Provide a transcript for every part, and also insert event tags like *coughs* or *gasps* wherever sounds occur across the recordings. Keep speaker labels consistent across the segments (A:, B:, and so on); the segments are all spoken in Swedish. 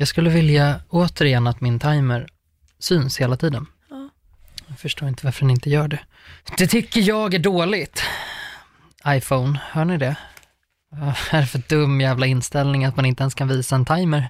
A: Jag skulle vilja återigen att min timer syns hela tiden.
B: Ja.
A: Jag förstår inte varför den inte gör det. Det tycker jag är dåligt. iPhone, hör ni det? Vad är det för dum jävla inställning att man inte ens kan visa en timer?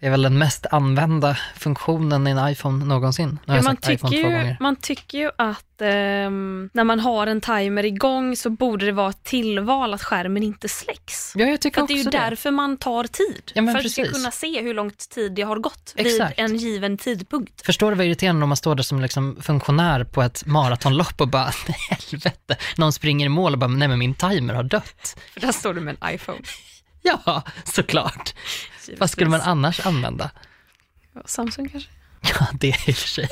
A: Det är väl den mest använda funktionen i en iPhone någonsin. Nu har jag
B: man,
A: sagt iPhone
B: tycker
A: två
B: ju, man tycker ju att ehm, när man har en timer igång så borde det vara ett tillval att skärmen inte släcks.
A: Ja, jag tycker
B: För att det är ju
A: också det.
B: därför man tar tid.
A: Ja,
B: för att du ska
A: precis.
B: kunna se hur lång tid det har gått
A: Exakt.
B: vid en given tidpunkt.
A: Förstår du vad irriterande om man står där som liksom funktionär på ett maratonlopp och bara, *laughs* helvete, någon springer i mål och bara, nej men min timer har dött.
B: För där står du med en iPhone. *laughs*
A: Ja, såklart. Vad skulle man annars använda?
B: Samsung kanske? *laughs*
A: Ja, det är i och för sig.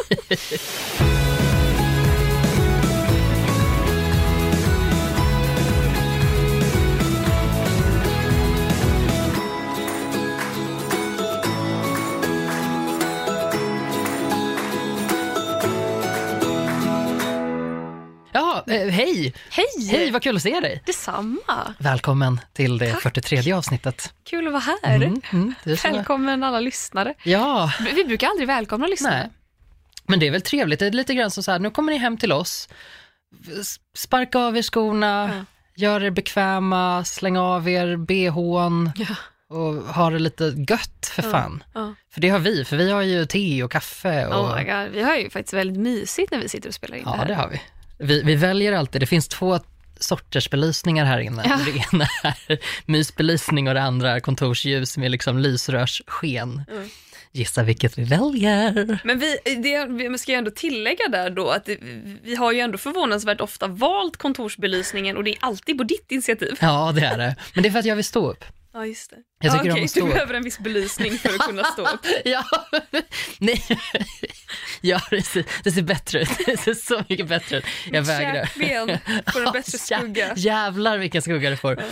A: Eh, hej!
B: Hej!
A: Hej, vad kul att se dig!
B: Detsamma!
A: Välkommen till det
B: Tack.
A: 43 avsnittet.
B: Kul att vara här.
A: Mm, mm, det är så.
B: Välkommen alla lyssnare.
A: Ja,
B: Vi brukar aldrig välkomna lyssnare.
A: nej. Men det är väl trevligt, det är lite grann som så här, nu kommer ni hem till oss, sparka av er skorna,
B: Ja.
A: gör er bekväma, släng av er bhn
B: Ja.
A: och ha det lite gött för fan.
B: Ja.
A: För det har vi, för vi har ju te och kaffe och
B: Oh my God. Vi har ju faktiskt väldigt mysigt när vi sitter och spelar in det
A: ja,
B: här.
A: det har vi. Vi. Vi väljer alltid, det finns två sorters belysningar här inne.
B: Ja.
A: Det ena är mysbelysning och det andra är kontorsljus med liksom lysrörssken.
B: Mm.
A: Gissa vilket vi väljer.
B: Men vi, det, vi ska ju ändå tillägga där då att det, vi har ju ändå förvånansvärt ofta valt kontorsbelysningen och det är alltid på ditt initiativ.
A: Ja, det är det. Men det är för att jag vill stå upp.
B: Ja, just det.
A: Jag tycker
B: ja,
A: om
B: okej,
A: att stå
B: Du behöver en viss belysning för att kunna stå upp. *laughs*
A: Ja, nej. Ja, det ser, det ser bättre ut. Det ser så mycket bättre ut. Jag vägrar.
B: Käkben får en bättre
A: Ja,
B: skugga.
A: Jävlar vilken skugga det får.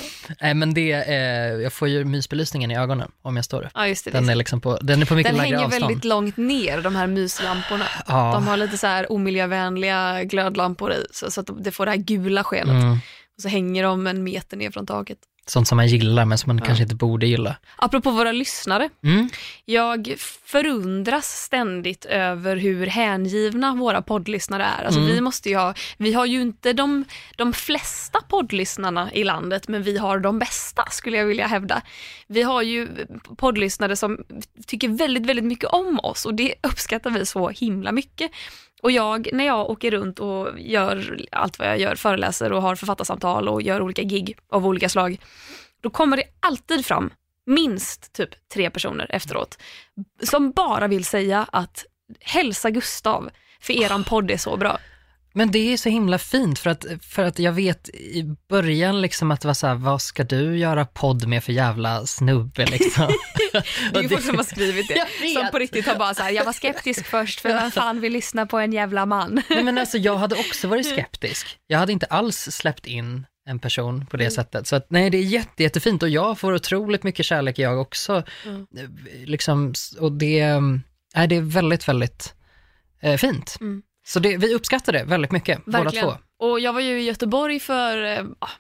A: Nej, men det, eh, jag får ju mysbelysningen i ögonen om jag står upp.
B: Ja, just det.
A: Den är, liksom på, den är på mycket
B: Den
A: lägre
B: hänger
A: avstånd.
B: väldigt långt ner, de här myslamporna.
A: ja.
B: De har lite så här omiljövänliga glödlampor i, så, så att det får det här gula skenet.
A: mm,
B: Och så hänger de en meter ner från taket.
A: Sånt som man gillar men som man kanske inte borde gilla.
B: Apropå våra lyssnare,
A: Mm.
B: jag förundras ständigt över hur hängivna våra poddlyssnare är. Alltså
A: Mm.
B: vi, måste ju ha, vi har ju inte de, de flesta poddlyssnarna i landet, men vi har de bästa skulle jag vilja hävda. Vi har ju poddlyssnare som tycker väldigt, väldigt mycket om oss och det uppskattar vi så himla mycket. Och jag, när jag åker runt och gör allt vad jag gör, föreläser och har författarsamtal och gör olika gig av olika slag, då kommer det alltid fram minst typ tre personer efteråt som bara vill säga att hälsa Gustav, för eran podd är så bra.
A: Men det är så himla fint för att, för att jag vet i början liksom att det var så här, vad ska du göra podd med för jävla snubbe liksom? *laughs*
B: Det är ju *laughs* folk som har skrivit det. *laughs* Som på riktigt har bara så här, jag var skeptisk först för vem fan vill lyssna på en jävla man?
A: Nej, men alltså, jag hade också varit skeptisk. Jag hade inte alls släppt in en person på det sättet. Så att, nej, det är jätte, jättefint och jag får otroligt mycket kärlek jag också.
B: Mm.
A: Eh, Liksom, och det, mm, nej, det är väldigt, väldigt eh, fint.
B: Mm.
A: Så det, vi uppskattar det väldigt mycket, båda
B: Verkligen.
A: två.
B: Och jag var ju i Göteborg för eh, ah,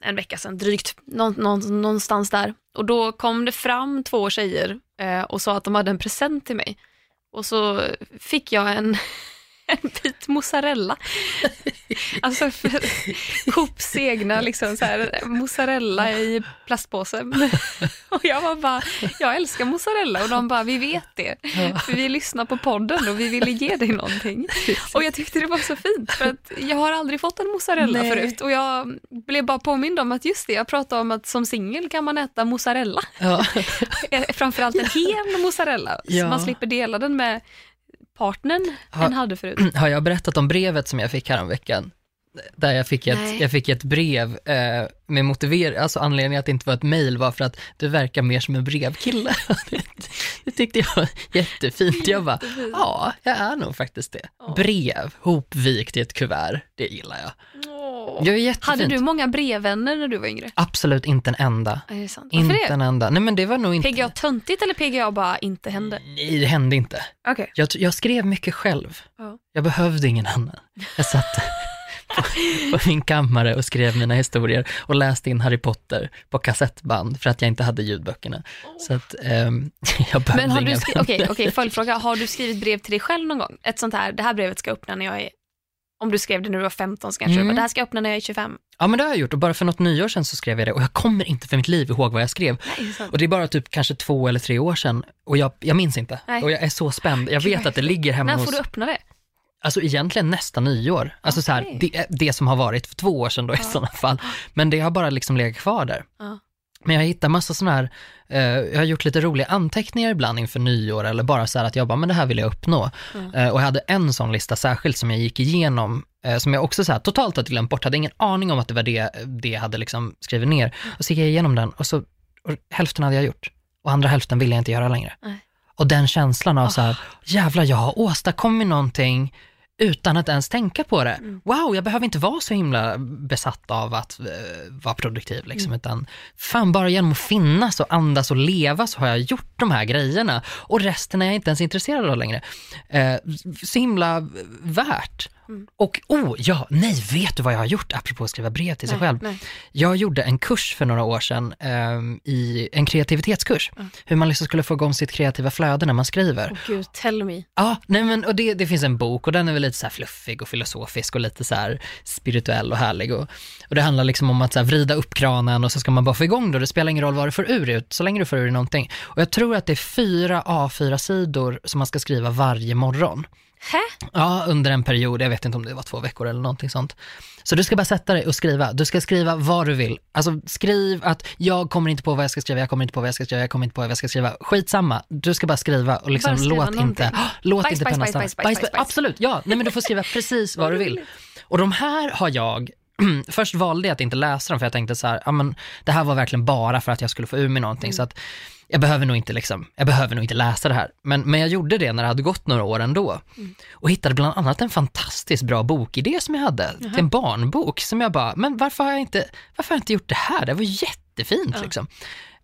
B: en vecka sedan, drygt, Nå, nå, någonstans där. Och då kom det fram två tjejer eh, och sa att de hade en present till mig. Och så fick jag en, *laughs* en bit mozzarella. Alltså för Coops egna liksom så här, mozzarella i plastpåse. Och jag var bara, jag älskar mozzarella och de bara, vi vet det. För vi lyssnar på podden och vi ville ge dig någonting. Och jag tyckte det var så fint för att jag har aldrig fått en mozzarella
A: Nej.
B: förut och jag blev bara påmind om att just det, jag pratade om att som singel kan man äta mozzarella.
A: Ja.
B: Eh, Framförallt en hel mozzarella
A: Ja.
B: så man slipper dela den med partnern
A: Ha-
B: en hade förut. *clears throat*
A: Har jag berättat om brevet som jag fick häromveckan? Där jag fick ett,
B: Nej.
A: jag fick ett brev eh, med motivering, alltså anledningen att det inte var ett mejl var för att du verkar mer som en brevkille. *laughs* det, det tyckte jag var jättefint. Jag bara, ja, jag är nog faktiskt det.
B: Ja.
A: Brev, hopvikt i ett kuvert, det gillar jag. Jag är jättefint.
B: Hade du många brevvänner när du var yngre?
A: Absolut inte en enda.
B: Är det sant? Varför
A: Inte
B: det?
A: en enda. Nej men det var nog inte...
B: PGA töntigt eller PGA bara inte hände?
A: Nej, det hände inte.
B: Okej.
A: Jag, jag skrev mycket själv.
B: Ja.
A: Jag behövde ingen annan. Jag satt på, på min kammare och skrev mina historier och läste in Harry Potter på kassettband för att jag inte hade ljudböckerna. Så att ehm, *laughs* jag behövde
B: Men har du
A: inga
B: skrivit, okej,
A: vänner.
B: okej, följdfråga, har du skrivit brev till dig själv någon gång? Ett sånt här, det här brevet ska öppna när jag är, om du skrev det när du var 15 så kanske
A: Mm.
B: du bara, det här ska jag öppna när jag är 25.
A: Ja men det har jag gjort och bara för något nyår sedan så skrev jag det och jag kommer inte för mitt liv ihåg vad jag skrev.
B: Nej.
A: Och det är bara typ kanske två eller tre år sedan och jag, jag minns inte.
B: Nej.
A: Och jag är så spänd. Jag vet att det ligger hemma
B: När
A: hos,
B: får du öppna det?
A: alltså egentligen nästa nyår. Alltså så här, det, det som har varit för två år sedan då i
B: Ja.
A: sådana fall. Men det har bara liksom legat kvar där.
B: Ja.
A: Men jag hittar massa sådana här, eh, jag har gjort lite roliga anteckningar ibland inför nyår eller bara så här att jag bara, men det här vill jag uppnå.
B: Mm.
A: Eh, och jag hade en sån lista särskilt som jag gick igenom, eh, som jag också så här, totalt hade glömt bort, hade ingen aning om att det var det, det jag hade liksom skrivit ner. Och så gick jag igenom den och så, och hälften hade jag gjort och andra hälften ville jag inte göra längre.
B: Nej.
A: Och den känslan av så här, jävlar jag har åstadkommit någonting utan att ens tänka på det.
B: Mm.
A: Wow, jag behöver inte vara så himla besatt av att eh, vara produktiv liksom, utan fan bara genom att finnas och andas och leva så har jag gjort de här grejerna och resten är jag inte ens intresserad av längre. Eh, så himla värt.
B: Mm.
A: Och oh, ja, nej, vet du vad jag har gjort apropå att skriva brev till sig
B: Nej,
A: själv?
B: nej.
A: Jag gjorde en kurs för några år sedan, ehm, i en kreativitetskurs,
B: Mm.
A: hur man liksom skulle få igång sitt kreativa flöde när man skriver.
B: Åh gud, tell me.
A: Ja, nej men och det, det finns en bok och den är väl lite så fluffig och filosofisk och lite så spirituell och härlig. Och, och det handlar liksom om att så vrida upp kranen och så ska man bara få igång det. Det spelar ingen roll vad du får ur det, så länge du får ur någonting. Och jag tror att det är fyra A4-sidor som man ska skriva varje morgon.
B: Hä?
A: Ja, under en period, jag vet inte om det var två veckor eller någonting sånt. Så du ska bara sätta dig och skriva. Du ska skriva vad du vill. Alltså skriv att jag kommer inte på vad jag ska skriva, jag kommer inte på vad jag ska skriva, jag kommer inte på vad jag ska skriva. Skitsamma, du ska bara skriva och liksom
B: skriva
A: låt inte,
B: någonting.
A: ah, låt
B: Bajs,
A: inte pennan stanna.
B: bajs, bajs, bajs.
A: Absolut, ja. Nej men du får skriva precis vad du vill. Och de här har jag, *clears throat* först valde jag att inte läsa dem för jag tänkte så här, ja men det här var verkligen bara för att jag skulle få ur mig någonting
B: Mm.
A: så att jag behöver nog inte liksom, jag behöver nog inte läsa det här. Men, men jag gjorde det när det hade gått några år ändå.
B: Mm.
A: Och hittade bland annat en fantastiskt bra bokidé som jag hade, till en barnbok som jag bara, men varför har jag inte, varför har jag inte gjort det här? Det var jättefint
B: Ja.
A: liksom.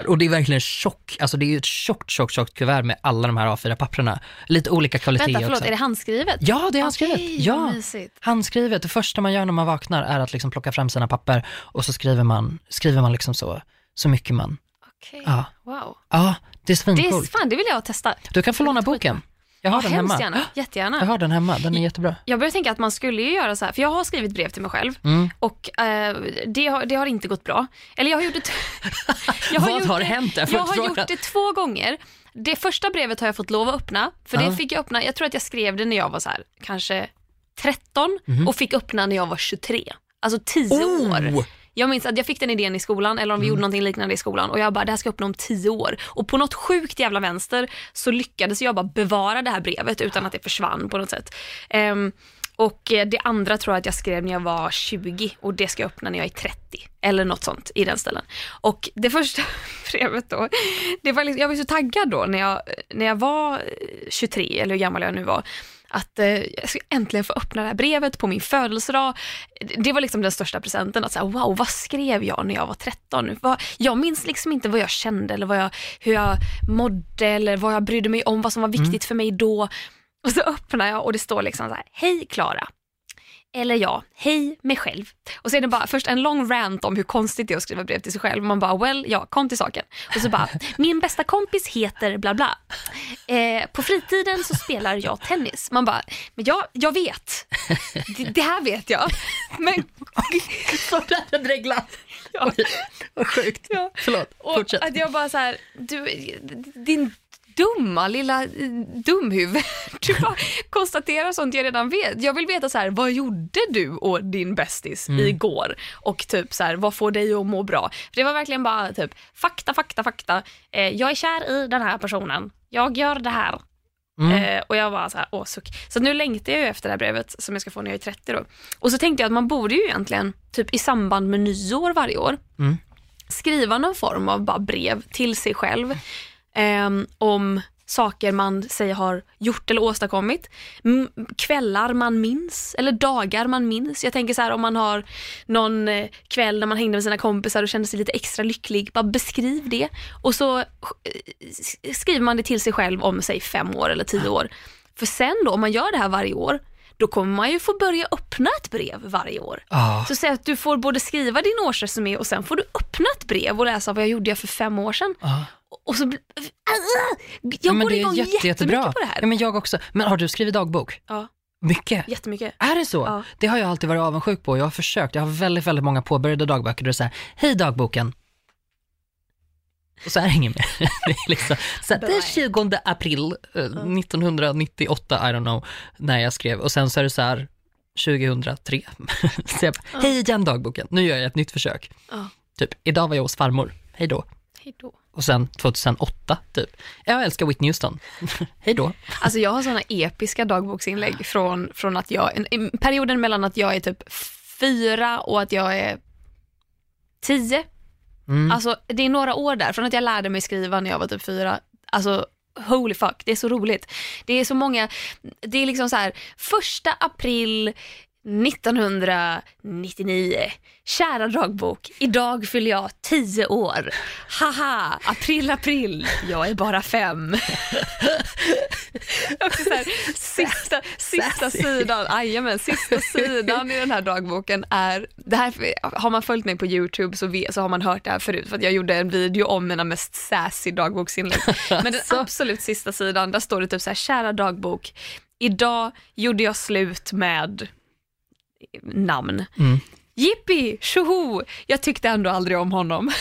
A: Och det är verkligen tjock, alltså det är ett tjockt, tjockt, tjockt kuvert med alla de här A4-papperna. Lite olika kvalitet
B: Vänta, förlåt,
A: också.
B: är det handskrivet?
A: Ja, det är handskrivet.
B: Okej,
A: ja. Handskrivet, det första man gör när man vaknar är att liksom plocka fram sina papper och så skriver man, skriver man liksom så, så mycket man.
B: Okej,
A: Ja,
B: wow.
A: ja det är
B: Det är,
A: svincoolt.
B: fan, det vill jag testa.
A: Du kan få låna boken. Jag har
B: Ja,
A: den hemma.
B: gärna, *gasps* jättegärna.
A: Jag har den hemma, den är jättebra.
B: Jag börjar tänka att man skulle ju göra så här, för jag har skrivit brev till mig själv
A: Mm.
B: och eh, det, har, det har inte gått bra. Eller jag har gjort det... *laughs* jag
A: Vad
B: gjort
A: har
B: det,
A: hänt? Jag
B: Jag, har
A: fråga.
B: gjort det två gånger. Det första brevet har jag fått lov att öppna, för
A: Ja.
B: det fick jag öppna, jag tror att jag skrev det när jag var så här, kanske 13
A: Mhm.
B: och fick öppna när jag var 23. Alltså 10 år. Jag minns att jag fick den idén i skolan, eller om vi
A: Mm.
B: gjorde någonting liknande i skolan och jag bara, det här ska jag öppna om 10 år. Och på något sjukt jävla vänster så lyckades jag bara bevara det här brevet utan att det försvann på något sätt. Ehm, och det andra tror jag att jag skrev när jag var 20 och det ska jag öppna när jag är 30. Eller något sånt i den ställen. Och det första *laughs* brevet då, det var liksom, jag var så taggad då när jag, när jag var eh, 23, eller hur gammal jag nu var, att eh, jag ska äntligen få öppna det här brevet på min födelsedag. Det var liksom den största presenten, att säga, wow, vad skrev jag när jag var 13? Vad, jag minns liksom inte vad jag kände eller vad jag, hur jag mådde eller vad jag brydde mig om, vad som var viktigt för mig då. Och så öppnar jag och det står liksom så här, hej Klara. Eller ja, hej mig själv. Och så är det bara först en lång rant om hur konstigt det är att skriva brev till sig själv. Man bara, well, ja, kom till saken. Och så bara, *laughs* min bästa kompis heter bla bla. Eh, på fritiden så spelar jag tennis. Man bara, men jag, jag vet. Det, det här vet jag. Men *laughs*
A: en regla.
B: Ja.
A: Vad sjukt.
B: Ja.
A: Förlåt,
B: Och
A: fortsätt.
B: att jag bara så här, du, din dumma lilla eh, dumhuvud. *laughs* Du bara konstaterar sånt jag redan vet. Jag vill veta så här, vad gjorde du och din bästis
A: Mm.
B: igår? Och typ så här, vad får dig att må bra? För det var verkligen bara typ fakta, fakta, fakta. Eh, jag är kär i den här personen. Jag gör det här.
A: Mm.
B: Eh, och jag var så här, åh suck. Så nu längtar jag ju efter det här brevet som jag ska få när jag är 30 då. Och så tänkte jag att man borde ju egentligen, typ i samband med nyår varje år,
A: Mm.
B: skriva någon form av bara brev till sig själv ehm, om saker man säger har gjort eller åstadkommit. M- kvällar man minns eller dagar man minns. Jag tänker så här om man har någon eh, kväll när man hängde med sina kompisar och kände sig lite extra lycklig. Bara beskriv det och så eh, skriver man det till sig själv om säg fem år eller tio år. För sen då om man gör det här varje år då kommer man ju få börja öppna ett brev varje år.
A: Ja.
B: Så säg att du får både skriva din årsresumé och sen får du öppna ett brev och läsa vad jag gjorde för fem år sedan.
A: Ja.
B: Och så, bli- jag
A: Ja, men
B: går igång
A: jätte,
B: jättemycket
A: jättebra.
B: på det här.
A: Ja, men jag också. Men har du skrivit dagbok?
B: Ja,
A: Mycket?
B: jättemycket.
A: Är det så?
B: Ja.
A: Det har jag alltid varit avundsjuk på. Jag har försökt. Jag har väldigt, väldigt många påbörjade dagböcker där det är så här, hej dagboken. Och så är det inget mer. *laughs* Det är liksom, så här, det är 20 april eh, 1998, I don't know, när jag skrev. Och sen så är det så här, 2003. *laughs* så jag, bara, hej igen dagboken, nu gör jag ett nytt försök.
B: Ja.
A: Typ, idag var jag hos farmor, hej då.
B: Hej då.
A: Och sen 2008, typ, jag älskar Whitney Houston, *laughs* hej då.
B: Alltså jag har sådana episka dagboksinlägg från, från att jag, en, en, perioden mellan att jag är typ fyra och att jag är tio.
A: Mm.
B: Alltså det är några år där, från att jag lärde mig skriva när jag var typ fyra. Alltså holy fuck, det är så roligt. Det är så många, det är liksom så här, första april 1999. Kära dagbok, idag fyller jag 10 år. Haha, april, april, jag är bara fem. *laughs* Här, sista, sista sidan, ajamän, sista sidan i den här dagboken är, det här, har man följt mig på YouTube så, vet, så har man hört det här förut för att jag gjorde en video om mina mest sassy dagboksinlägg. *laughs* Men den absolut sista sidan, där står det typ så här, kära dagbok, idag gjorde jag slut med namn.
A: Mm.
B: Jippi, tjoho! Jag tyckte ändå aldrig om honom. *laughs*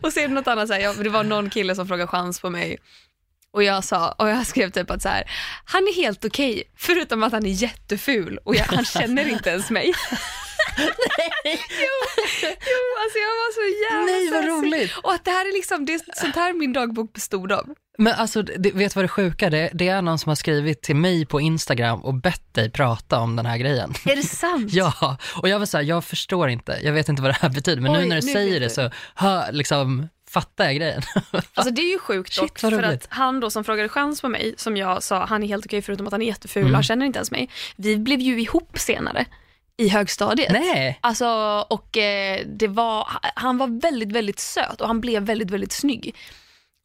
B: och det något annat, så här, jag, det var någon kille som frågade chans på mig och jag sa, och jag skrev typ att så här, han är helt okej, förutom att han är jätteful och jag, han känner inte ens mig. Jo, jo, alltså jag var så jävla
A: Nej, vad roligt.
B: Och att det här är liksom, det, är sånt här min dagbok bestod av.
A: Men alltså, det, vet du vad det sjuka det, det är någon som har skrivit till mig på Instagram och bett dig prata om den här grejen.
B: Är det sant? *laughs*
A: Ja, och jag var så här, jag förstår inte, jag vet inte vad det här betyder, men
B: Oj,
A: nu när du
B: nu
A: säger det så hör, liksom, fattar jag grejen. *laughs*
B: Alltså det är ju sjukt
A: Shit,
B: dock, för att han då som frågade chans på mig, som jag sa, han är helt okej förutom att han är jätteful,
A: Mm.
B: han känner inte ens mig. Vi blev ju ihop senare i högstadiet.
A: Nej,
B: Alltså, och eh, det var, han var väldigt, väldigt söt och han blev väldigt, väldigt snygg.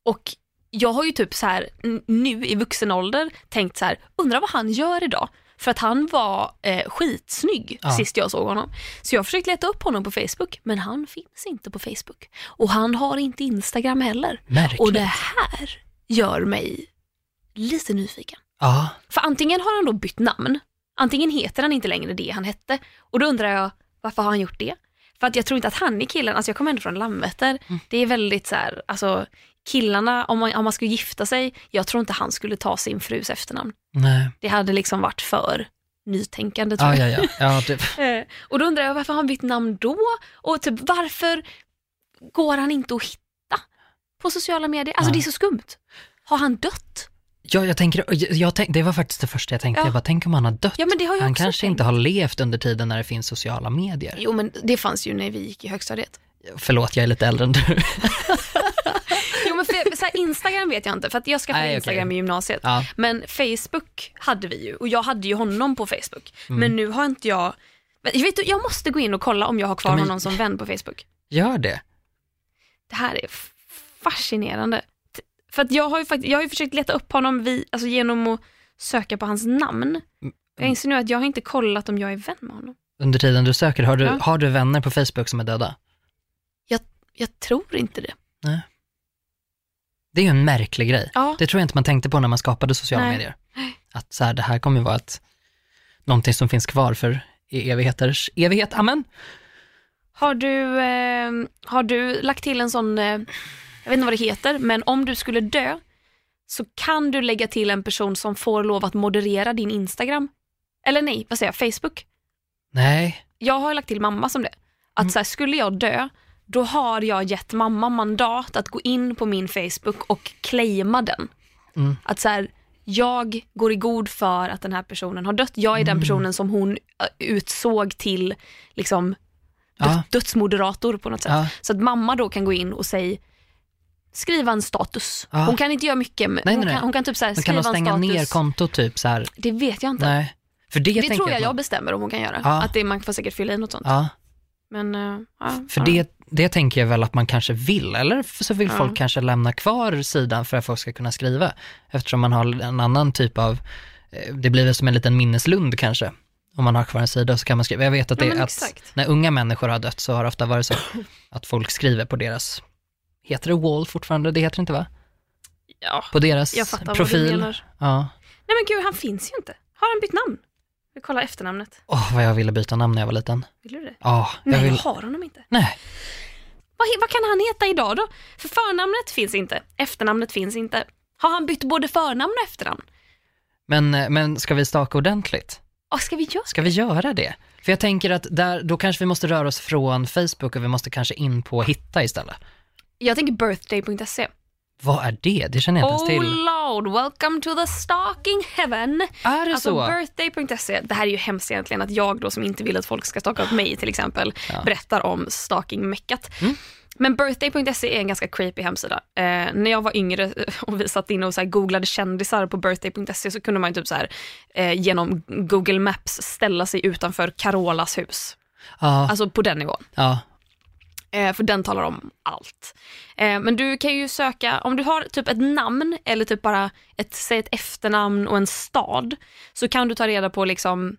B: Och jag har ju typ så här nu i vuxen ålder tänkt så här, undrar vad han gör idag? För att han var eh, skitsnygg
A: Ja.
B: sist jag såg honom. Så jag har försökt leta upp honom på Facebook, men han finns inte på Facebook. Och han har inte Instagram heller.
A: märkligt.
B: Och det här gör mig lite nyfiken.
A: Ja,
B: För antingen har han då bytt namn, antingen heter han inte längre det han hette. Och då undrar jag, varför har han gjort det? För att jag tror inte att han är killen, alltså jag kommer ändå från Landvetter, det är väldigt så här, alltså killarna, om man, om man skulle gifta sig, jag tror inte han skulle ta sin frus efternamn.
A: nej,
B: Det hade liksom varit för nytänkande tror
A: ja,
B: jag.
A: ja, ja, ja det, *laughs*
B: Eh, Och då undrar jag, varför har han bytt namn då? Och typ varför går han inte att hitta på sociala medier? Alltså
A: Ja.
B: det är så skumt. Har han dött?
A: Ja, jag tänker, jag, jag tänk, det var faktiskt det första jag tänkte,
B: Ja.
A: jag bara, tänk om han har dött.
B: Ja har jag
A: han kanske
B: tänkt.
A: inte har levt under tiden när det finns sociala medier.
B: Jo men det fanns ju när vi gick i högstadiet.
A: Förlåt, jag är lite äldre än du. *laughs*
B: Jo men för, så här, Instagram vet jag inte, för att jag skaffade
A: Nej.
B: Instagram i gymnasiet.
A: Ja.
B: Men Facebook hade vi ju och jag hade ju honom på Facebook.
A: Mm.
B: Men nu har inte jag, Men vet jag måste gå in och kolla om jag har kvar
A: Ja, men-
B: honom som vän på Facebook.
A: Gör det.
B: Det här är fascinerande. För att jag har ju, faktiskt, jag har ju försökt leta upp honom vid, alltså genom att söka på hans namn. Jag inser nu att jag har inte kollat om jag är vän med honom.
A: Under tiden du söker, har du,
B: Ja.
A: har du vänner på Facebook som är döda?
B: Jag tror inte det.
A: Det är ju en märklig grej.
B: Ja,
A: Det tror jag inte man tänkte på när man skapade sociala
B: Nej.
A: medier. Att så här, det här kommer ju vara ett, någonting som finns kvar för i evigheters evighet. Amen.
B: Har du, eh, har du lagt till en sån, eh, jag vet inte vad det heter, men om du skulle dö så kan du lägga till en person som får lov att moderera din Instagram. Eller nej, vad säger jag, Facebook.
A: Nej,
B: Jag har lagt till mamma som det. Att
A: Mm.
B: så här, skulle jag dö, då har jag gett mamma mandat att gå in på min Facebook och claima den.
A: Mm.
B: Att så här, jag går i god för att den här personen har dött. Jag är den
A: Mm.
B: personen som hon eh, utsåg till liksom,
A: Ja.
B: dö- dödsmoderator på något sätt.
A: Ja.
B: Så att mamma då kan gå in och säga skriva en status.
A: Ja.
B: Hon kan inte göra mycket, men
A: Nej,
B: hon,
A: nej.
B: Kan, hon kan typ så här,
A: men kan
B: skriva
A: de
B: en
A: stänga
B: status.
A: ner kontot typ så här?
B: Det vet jag inte.
A: Nej. För det,
B: det tror jag
A: att
B: jag
A: man-
B: bestämmer om hon kan göra.
A: Ja.
B: Att det, man får säkert fylla i något sånt.
A: Ja.
B: Men, ja,
A: För
B: ja.
A: det, det tänker jag väl att man kanske vill, eller så vill
B: Ja.
A: folk kanske lämna kvar sidan för att folk ska kunna skriva. Eftersom man har en annan typ av, eh, det blir väl som en liten minneslund kanske. Om man har kvar en sida så kan man skriva. Jag vet att,
B: Ja,
A: det,
B: men
A: att när unga människor har dött så har det ofta varit så *coughs* att folk skriver på deras, heter det wall fortfarande? Det heter inte va?
B: Ja,
A: På deras
B: jag fattar vad du
A: profil.
B: menar.
A: Ja.
B: Nej men gud, han finns ju inte. Har han bytt namn? Vi kollar efternamnet.
A: Åh, vad jag ville byta namn när jag var liten.
B: Vill du det?
A: Ja, jag
B: Nej,
A: vill...
B: jag har honom inte.
A: Nej.
B: Vad, vad kan han heta idag då? För förnamnet finns inte, efternamnet finns inte. Har han bytt både förnamn och efternamn?
A: Men, men ska vi staka ordentligt?
B: Oh, ska vi göra
A: Ska vi göra det? För jag tänker att där, då kanske vi måste röra oss från Facebook och vi måste kanske in på Hitta istället.
B: Jag tänker birthday.se.
A: Vad är det? Det känner jag inte
B: Oh
A: ens till.
B: lord, welcome to the stalking heaven.
A: Är det
B: Alltså
A: så?
B: birthday.se, det här är ju hemskt egentligen att jag då som inte vill att folk ska stalka upp mig till exempel,
A: Ja.
B: berättar om stalking-meckat.
A: Mm.
B: Men birthday.se är en ganska creepy hemsida. Eh, när jag var yngre och vi satt inne och så googlade kändisar på birthday.se så kunde man typ så här, eh, genom Google Maps ställa sig utanför Carolas hus.
A: Ja,
B: Alltså på den nivån.
A: ja.
B: Eh, för den talar om allt. Eh, men du kan ju söka, om du har typ ett namn eller typ bara ett, säg ett efternamn och en stad, så kan du ta reda på liksom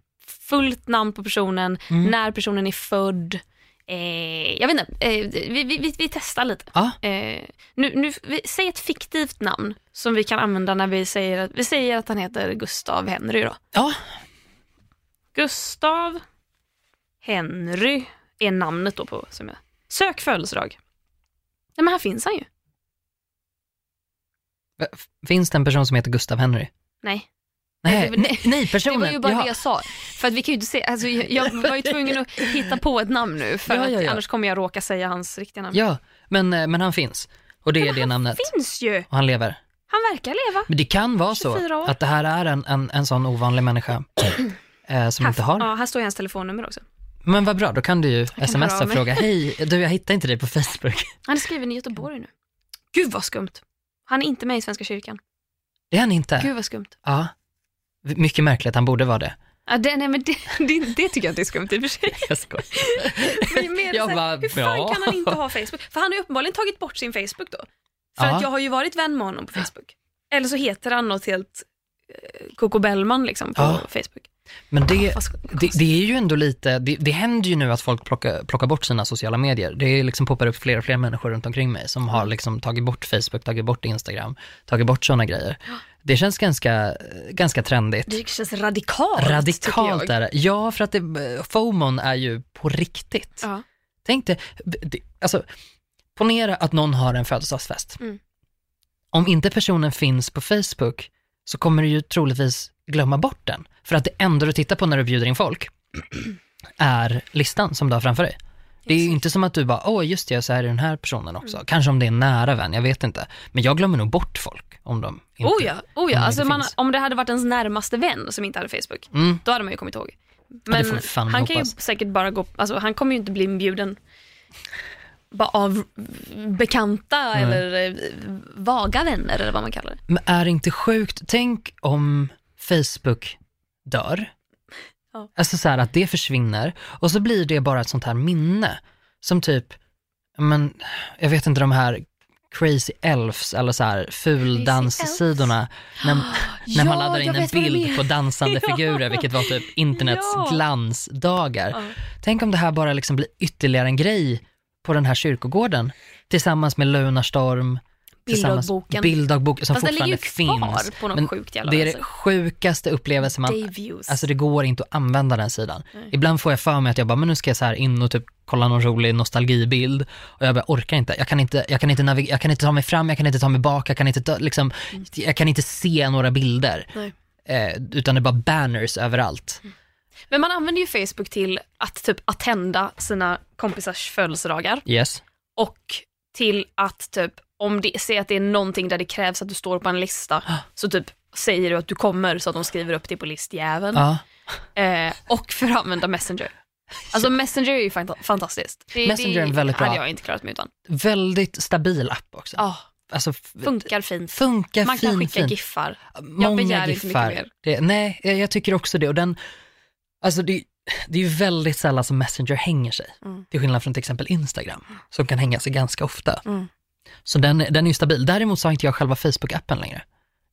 B: fullt namn på personen, när personen är född. Eh, jag vet inte, eh, vi, vi, vi, testar lite.
A: ja.
B: Eh, nu, nu, vi, säg ett fiktivt namn som vi kan använda när vi säger, att- vi säger att han heter Gustav Henry då.
A: ja.
B: Gustav Henry är namnet då på som jag... Sök födelsedag. Nej men här finns han ju.
A: Finns det en person som heter Gustav Henry?
B: Nej.
A: Nej,
B: det
A: nej, nej *laughs*
B: Det
A: personen.
B: var ju bara
A: ja.
B: det jag sa. För att vi kan ju inte se, alltså, jag jag var ju tvungen att hitta på ett namn nu för
A: Ja, ja,
B: att
A: ja.
B: annars kommer jag råka säga hans riktiga namn.
A: ja, men, eh, men han finns. Och det är det namnet.
B: Finns ju!
A: Och han lever.
B: Han verkar leva.
A: Men det kan vara så
B: 24 år.
A: att det här är en, en, en sån ovanlig människa *clears throat* eh, som inte har.
B: Ja, här står ju hans telefonnummer också.
A: Men vad bra, då kan du ju
B: kan
A: smsa och fråga, hej, du jag hittar inte dig på Facebook. *laughs*
B: Han är skriven i Göteborg nu. Gud vad skumt. Han är inte med i Svenska kyrkan.
A: Det är han inte.
B: Gud vad skumt.
A: Ja. Mycket märkligt, han borde vara det.
B: Ja, det, nej, men det, det, det tycker jag inte är skumt i och för sig. *laughs*
A: Jag skojar. *laughs*
B: Men mer
A: Jag bara,
B: hur fan
A: ja.
B: kan han inte ha Facebook? För han har ju uppenbarligen tagit bort sin Facebook då. För
A: Ja.
B: att jag har ju varit vän med honom på Facebook. Eller så heter han något helt eh, Coco Bellman liksom på
A: Ja.
B: Facebook.
A: Men det, det, det är ju ändå lite, det, det händer ju nu att folk plockar, plockar bort sina sociala medier. Det är liksom poppar upp fler och fler människor runt omkring mig som har liksom tagit bort Facebook, tagit bort Instagram, tagit bort sådana grejer. Det känns ganska, ganska trendigt.
B: Det känns radikalt
A: Radikalt är det. Ja, för att det, FOMON är ju på riktigt.
B: Ja.
A: Tänk dig, det- alltså, ponera att någon har en födelsedagsfest.
B: Mm.
A: Om inte personen finns på Facebook så kommer du ju troligtvis glömma bort den. För att det enda du tittar på när du bjuder in folk *clears throat* är listan som du har framför dig. Det är ju inte som att du bara, åh just det, så här är den här personen också.
B: Mm.
A: Kanske om det är en nära vän, jag vet inte. Men jag glömmer nog bort folk om de inte...
B: Oh ja, oh
A: om
B: ja.
A: de
B: Alltså
A: inte
B: man, om det hade varit ens närmaste vän som inte hade Facebook,
A: Mm.
B: då hade man ju kommit ihåg.
A: det
B: Men han kan ju
A: hoppas.
B: säkert bara gå, alltså han kommer ju inte bli inbjuden bara av bekanta
A: Nej.
B: eller eh, vaga vänner eller vad man kallar det.
A: Men är det inte sjukt, tänk om Facebook dör,
B: Ja.
A: alltså så här att det försvinner och så blir det bara ett sånt här minne som typ, men jag vet inte de här crazy elves eller så här fuldanssidorna när, *gasps* när man
B: Ja,
A: laddar in en bild på dansande *laughs*
B: Ja.
A: figurer, vilket var typ internets
B: Ja.
A: glansdagar. Tänk om det här bara liksom blir ytterligare en grej på den här kyrkogården tillsammans med Lunarstorm,
B: Bilddagboken.
A: Bilddagboken som
B: Fast den ligger
A: fortfarande
B: ju kvar
A: finns.
B: på något
A: Men
B: sjukt jävla
A: det är det sjukaste upplevelsen man, alltså det går inte att använda den sidan.
B: Nej.
A: Ibland får jag för mig att jag bara, men nu ska jag så här in och typ kolla någon rolig nostalgibild och jag bara orkar inte. Jag kan inte, jag kan inte, navig- jag kan inte ta mig fram, jag kan inte ta mig bak, jag kan inte, ta, liksom, jag kan inte se några bilder. Eh, utan det är bara banners överallt.
B: Men man använder ju Facebook till att typ attenda sina kompisars födelsedagar
A: Yes.
B: och till att typ om det, säg att det är någonting där det krävs att du står på en lista så typ säger du att du kommer så att de skriver upp det på listjäveln.
A: Ja.
B: Eh, och för att använda Messenger. Alltså Messenger är ju fanta- fantastiskt. Det,
A: Messenger är väldigt bra.
B: hade jag inte klarat mig utan.
A: Väldigt stabil app också.
B: Ja,
A: Alltså,
B: funkar fint.
A: funkar
B: Man kan
A: fin,
B: skicka
A: fin.
B: giffar.
A: Många
B: begär inte
A: giffar.
B: mycket mer.
A: Det, nej, jag, jag tycker också det. Och den, alltså det, det är ju väldigt sällan som Messenger hänger sig.
B: Mm.
A: Till skillnad från till exempel Instagram, som kan hänga sig ganska ofta.
B: Mm.
A: Så den, den är ju stabil. Däremot så har inte jag själva Facebook-appen längre.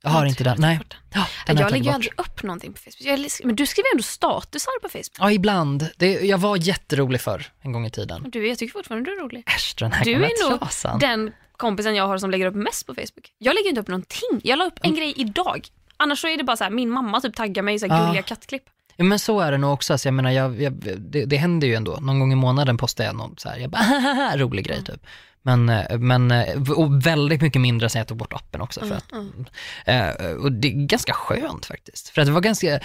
A: Jag har
B: Jag
A: inte den. Nej. Ja, den
B: Jag lägger ju aldrig upp någonting på Facebook. Men du skriver ändå statusar på Facebook.
A: Ja, ibland. Det, jag var jätterolig för en gång i tiden.
B: Du, jag tycker fortfarande du är rolig.
A: Äsch, den här
B: Du är nog
A: trasan.
B: Den kompisen jag har som lägger upp mest på Facebook. Jag lägger inte upp någonting. Jag la upp en grej idag. Annars så är det bara så här, min mamma typ taggar mig i så här
A: Ja.
B: gulliga kattklipp.
A: Ja, men så är det nog också. Alltså, jag menar, jag, jag, det, det händer ju ändå. Någon gång i månaden postar jag någon så här, jag bara, *laughs* rolig grej typ. Men, eh, men och väldigt mycket mindre sen jag tog bort appen också. För att, eh, och det är ganska skönt faktiskt. För att det var ganska,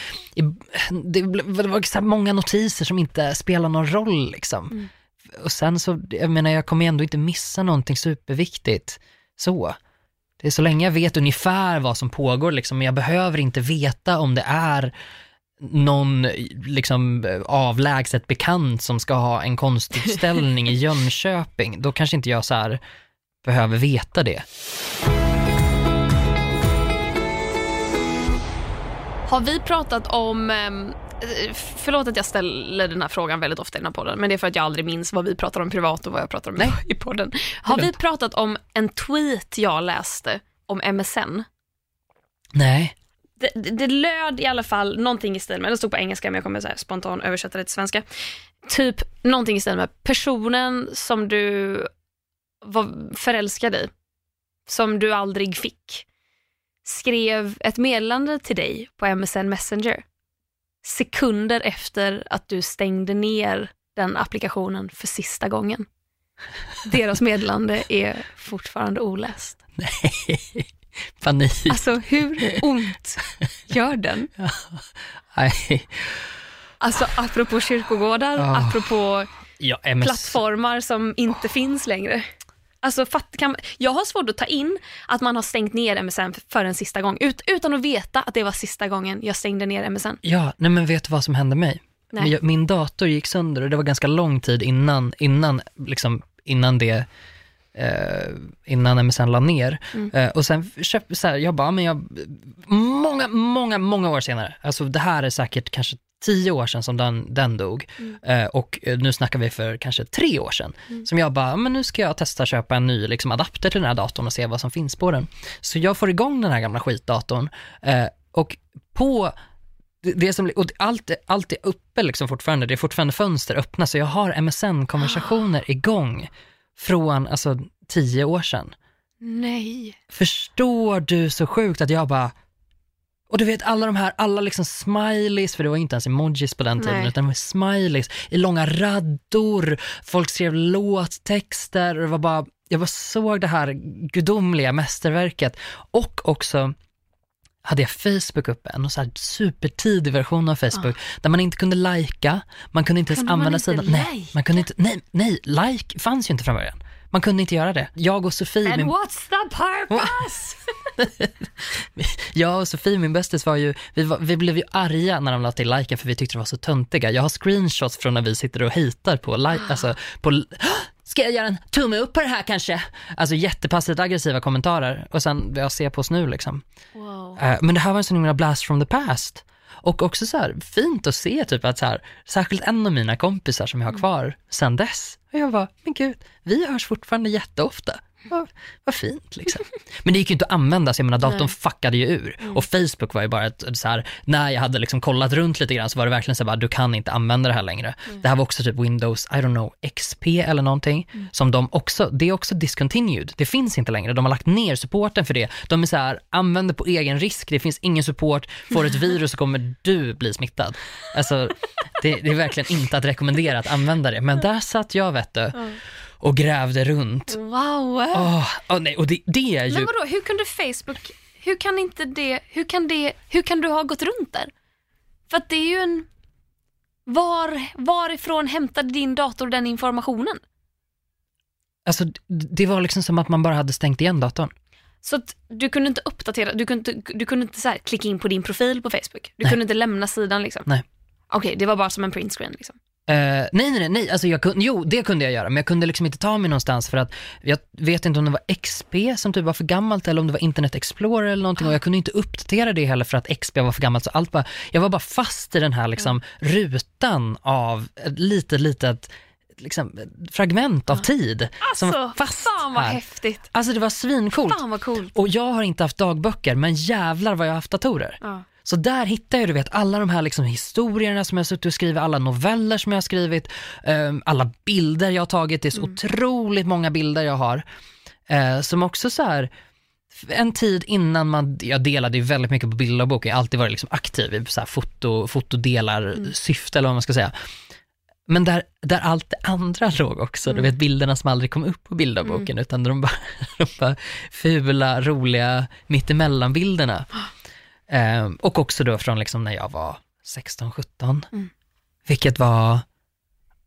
A: det, var så många notiser som inte spelar någon roll liksom. Och sen så, jag menar jag kommer ändå inte missa någonting superviktigt. Så. Det är så länge jag vet ungefär vad som pågår liksom, men jag behöver inte veta om det är någon liksom avlägset bekant som ska ha en konstutställning i *laughs* Jönköping, då kanske inte jag så här behöver veta det.
B: Har vi pratat om, ehm, eh, förlåt att jag ställer den här frågan väldigt ofta i den här podden, men det är för att jag aldrig minns vad vi pratar om privat och vad jag pratar om
A: Nej.
B: i podden. Har vi pratat om en tweet jag läste om MSN?
A: Nej.
B: Det, det, det löd i alla fall någonting i stil med, det stod på engelska men jag kommer så spontant översätta det till svenska. Typ någonting i stil med personen som du var förälskad i, som du aldrig fick, skrev ett meddelande till dig på MSN Messenger sekunder efter att du stängde ner den applikationen för sista gången. Deras meddelande är fortfarande oläst. *laughs*
A: Nej. *laughs* Panik.
B: Alltså hur ont gör den? *laughs*
A: Nej.
B: Alltså apropå kyrkogårdar,
A: Ah.
B: apropå
A: Ja, MS...
B: plattformar som inte finns längre. Alltså, fatt, kan, jag har svårt att ta in att man har stängt ner MSN för, en sista gång, ut, utan att veta att det var sista gången jag stängde ner MSN.
A: Ja, nej men vet du vad som hände mig?
B: Nej.
A: Min dator gick sönder och det var ganska lång tid innan, innan, liksom, innan det eh, innan MSN la ner.
B: Mm.
A: Eh, och sen köpte, så här, jag bara, men jag, många, många, många år senare, alltså det här är säkert kanske tio år sedan som den, den dog
B: Mm.
A: eh, och eh, nu snackar vi för kanske tre år sedan. Som jag bara, men nu ska jag testa köpa en ny liksom, adapter till den här datorn och se vad som finns på den. Så jag får igång den här gamla skitdatorn eh, och på det, det som, och allt, allt är uppe liksom fortfarande, det är fortfarande fönster öppna, så jag har MSN-konversationer igång från alltså tio år sedan.
B: Nej.
A: Förstår du så sjukt att jag bara, och du vet alla de här, alla liksom smileys, för det var inte ens emojis på den tiden,
B: Nej.
A: utan det var smileys i långa raddor, folk skrev låttexter och det var bara, jag bara såg det här gudomliga mästerverket och också hade jag Facebook uppe, en så här supertidig version av Facebook, där man inte kunde lajka, man kunde inte ens
B: Kunde man
A: använda sidan. Nej, man kunde inte, nej, nej, like fanns ju inte från början. Man kunde inte göra det. Jag och Sofie,
B: And
A: min,
B: what's the purpose? *laughs*
A: jag och Sofie, min bästis, var ju, vi, var, vi blev ju arga när de la till liken för vi tyckte det var så töntiga. Jag har screenshots från när vi sitter och hatar på like, alltså på Ska jag göra en tumme upp på det här kanske? Alltså jättepassivt aggressiva kommentarer och sen, jag ser på oss nu liksom.
B: Wow.
A: Eh, men det här var en sån himla blast from the past. Och också så här, fint att se typ att så här, särskilt en av mina kompisar som jag har kvar sen dess. Och jag bara, men gud, vi hörs fortfarande jätteofta. Vad, vad fint liksom. *laughs* Men det gick ju inte att använda, så jag menar datorn
B: Nej.
A: fuckade ju ur. Och Facebook var ju bara ett, så här, när jag hade liksom kollat runt lite grann så var det verkligen så här, du kan inte använda det här längre. Det här var också typ Windows, I don't know, XP eller någonting, som de också, det är också discontinued. Det finns inte längre, de har lagt ner supporten för det. De är så här, använder på egen risk, det finns ingen support, får ett virus så kommer du bli smittad. Alltså, det, det är verkligen inte att rekommendera att använda det. Men där satt jag vet du, och grävde runt.
B: Wow.
A: Åh, åh, nej, och det, det är ju...
B: Men vadå, hur kunde Facebook, hur kan inte det, hur kan det, hur kan du ha gått runt där? För att det är ju en, var, varifrån hämtade din dator den informationen?
A: Alltså, det var liksom som att man bara hade stängt igen datorn.
B: Så att du kunde inte uppdatera, du kunde inte, du kunde inte så här klicka in på din profil på Facebook. Du
A: Nej.
B: kunde inte lämna sidan liksom.
A: Nej.
B: Okej, det var bara som en printscreen liksom.
A: Eh, nej, nej, nej. Alltså jag kunde, jo det kunde jag göra, men jag kunde liksom inte ta mig någonstans för att jag vet inte om det var XP som typ var för gammalt eller om det var Internet Explorer eller någonting och jag kunde inte uppdatera det heller för att XP var för gammalt så allt bara, jag var bara fast i den här liksom rutan av ett litet, litet liksom, fragment av tid. som var
B: Alltså,
A: fast
B: fan vad
A: här.
B: häftigt.
A: Alltså det var svincoolt.
B: Fan vad coolt.
A: Och jag har inte haft dagböcker, men jävlar vad jag har haft datorer.
B: Ja.
A: Så där hittar jag du vet alla de här liksom historierna som jag suttit och skrivit, alla noveller som jag har skrivit, ehm, alla bilder jag har tagit, det är så otroligt många bilder jag har. Eh, som också så här, en tid innan man, jag delade ju väldigt mycket på bilddagboken, jag har alltid varit liksom aktiv i så här foto, fotodelar, syfte eller vad man ska säga. Men där, där allt det andra *laughs* låg också, du vet bilderna som aldrig kom upp på bilddagboken, utan de bara, *laughs* de bara fula, roliga, mittemellan-bilderna. *gasps* Eh, och också då från liksom när jag var 16-17,
B: Mm.
A: vilket var,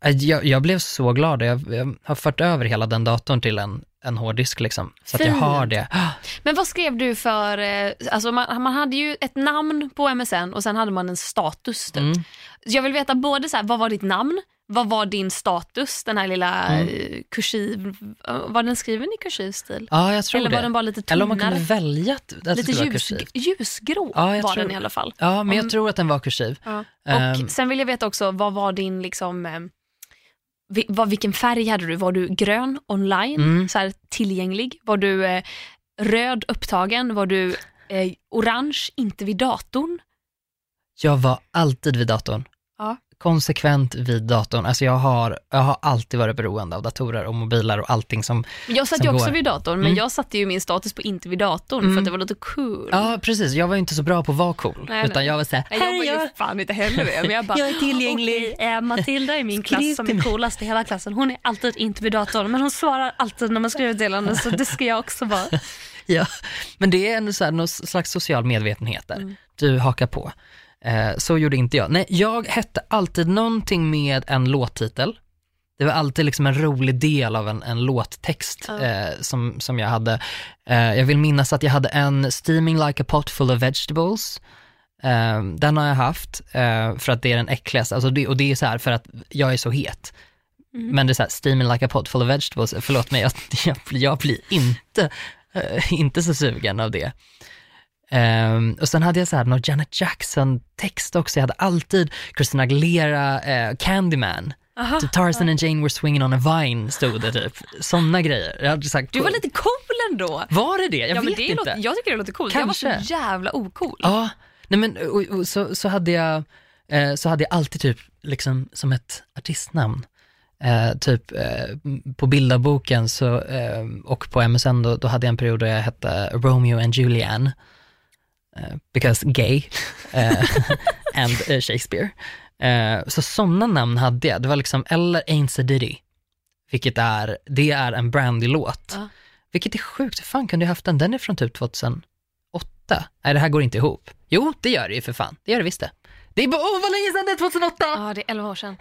A: eh, jag, jag blev så glad, jag, jag har fört över hela den datorn till en, en hårddisk liksom, så att jag har
B: Fint.
A: det. *gasps*
B: Men vad skrev du för, eh, alltså man, man hade ju ett namn på MSN och sen hade man en status typ.
A: Mm.
B: Jag vill veta både så här, vad var ditt namn, vad var din status, den här lilla
A: Mm.
B: eh, kursiv, eh, var den skriven i kursiv stil?
A: Ja, jag tror
B: Eller
A: det.
B: var den bara lite
A: Eller om man
B: tunnare?
A: kunde välja att det
B: Lite
A: skulle vara
B: ljus,
A: kursiv.
B: ljusgrå
A: Ja, jag
B: var
A: tror-
B: den i alla fall.
A: Ja, men jag
B: Om-
A: tror att den var kursiv.
B: Ja. Och
A: Ehm.
B: sen vill jag veta också, vad var din liksom, eh, vad, vilken färg hade du? Var du grön online,
A: Mm.
B: så här, tillgänglig? Var du eh, röd upptagen? Var du eh, orange, inte vid datorn?
A: Jag var alltid vid datorn.
B: Ja.
A: Konsekvent vid datorn. Alltså jag har, jag har alltid varit beroende av datorer och mobiler och allting som,
B: Jag satt
A: Som
B: ju också
A: går.
B: vid datorn, men
A: Mm.
B: jag satte ju min status på inte vid datorn för
A: Mm.
B: att det var lite cool.
A: ja precis, jag var ju inte så bra på att vara cool.
B: Nej,
A: utan
B: nej.
A: jag var såhär, här
B: jag var
A: jag.
B: fan inte heller det, men jag bara, *laughs*
A: Jag är tillgänglig.
B: Okej, eh, Matilda i min *laughs* klass som är coolast i hela klassen, hon är alltid inte vid datorn, men hon svarar alltid när man skriver ett meddelande, så det ska jag också vara. *laughs*
A: Ja, men det är en så här, någon slags social medvetenhet där.
B: Mm.
A: Du hakar på. Eh, så gjorde inte jag. Nej, jag hette alltid någonting med en låttitel. Det var alltid liksom en rolig del av en, en låttext
B: Ja.
A: eh, som, som jag hade. Eh, jag vill minnas att jag hade en Steaming like a pot full of vegetables. Eh, den har jag haft eh, för att det är den äckligaste, alltså det, och det är så här för att jag är så het.
B: Mm.
A: Men det är så här, steaming like a pot full of vegetables, förlåt mig, jag, *laughs* jag, jag blir inte, eh, inte så sugen av det. Ehm, och sen hade jag så här någon Janet Jackson-text också, jag hade alltid Christina Aguilera, eh, Candyman,
B: Aha.
A: typ Tarzan and Jane were swinging on a vine stod det typ, sådana grejer. Jag hade här,
B: Du var lite cool ändå.
A: Var det det? Jag
B: ja,
A: vet
B: det
A: inte.
B: Låter, jag tycker det låter coolt.
A: Kanske.
B: Jag var så jävla ocool.
A: Ja, nej men och, och, så, så hade jag, eh, så hade jag alltid typ liksom som ett artistnamn. Eh, typ eh, på bildarboken så, eh, och på MSN då, då hade jag en period då jag hette Romeo and Julianne. Eh, because gay. Eh, *laughs* and eh, Shakespeare. Så sådana namn hade jag. Det var liksom, eller Ain't So Diddy. Vilket är, det är en Brandy-låt.
B: Ja.
A: Vilket är sjukt, hur fan kunde jag haft den? Den är från typ 2008. Nej, det här går inte ihop. Jo, det gör det ju för fan. Det gör det visst det. Det är bara, åh vad länge sedan det är 2008!
B: Ja, det är 11 år sedan.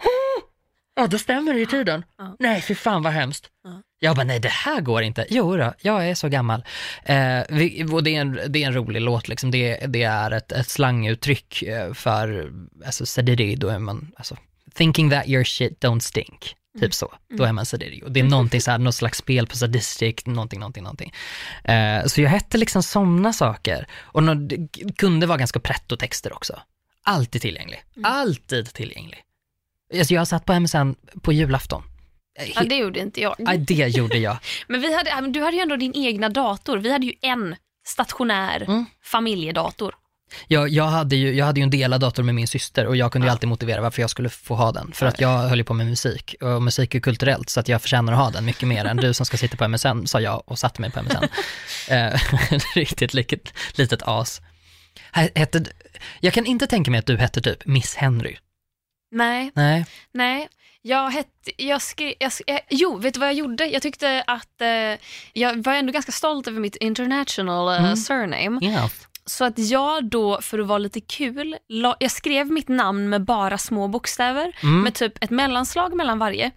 A: Ja, då stämmer det i tiden.
B: Ja.
A: Nej, för fan vad hemskt.
B: Ja.
A: Jag bara, nej det här går inte. Jo då, jag är så gammal. Eh, vi, och det är, en, det är en rolig låt liksom. Det, det är ett, ett slanguttryck eh, för, alltså sadidi, då är man, alltså, thinking that your shit don't stink. Typ så, då är man sadidi. Och det är någonting så här, något slags spel på sadistic, någonting, någonting, någonting. Eh, så jag hette liksom sådana saker. Och nå- det kunde vara ganska pretto-texter också. Alltid tillgänglig. Alltid tillgänglig. Alltså jag satt på MSN på julafton. Eh,
B: Ja, det gjorde inte jag.
A: Nej, det gjorde jag. *laughs*
B: Men vi hade, ja, du hade ju ändå din egna dator. Vi hade ju en stationär
A: Mm.
B: familjedator.
A: Jag, jag, hade ju, jag hade ju en delad dator med min syster och jag kunde ju alltid motivera varför jag skulle få ha den. För att jag höll ju på med musik och musik är kulturellt så att jag förtjänar att ha den mycket mer än du som ska sitta på MSN, sa jag och satte mig på MSN. *laughs* Eh, *laughs* Riktigt litet, litet as. Hette, jag kan inte tänka mig att du hette typ Miss Henry.
B: Nej,
A: Nej.
B: nej. Jag hette, jag skrev, jag, sk- eh, jo, vet du vad jag gjorde? Jag tyckte att, eh, jag var ändå ganska stolt över mitt international eh,
A: Mm.
B: surname.
A: Ja.
B: Så att jag då, för att vara lite kul, la, jag skrev mitt namn med bara små bokstäver,
A: Mm.
B: med typ ett mellanslag mellan varje.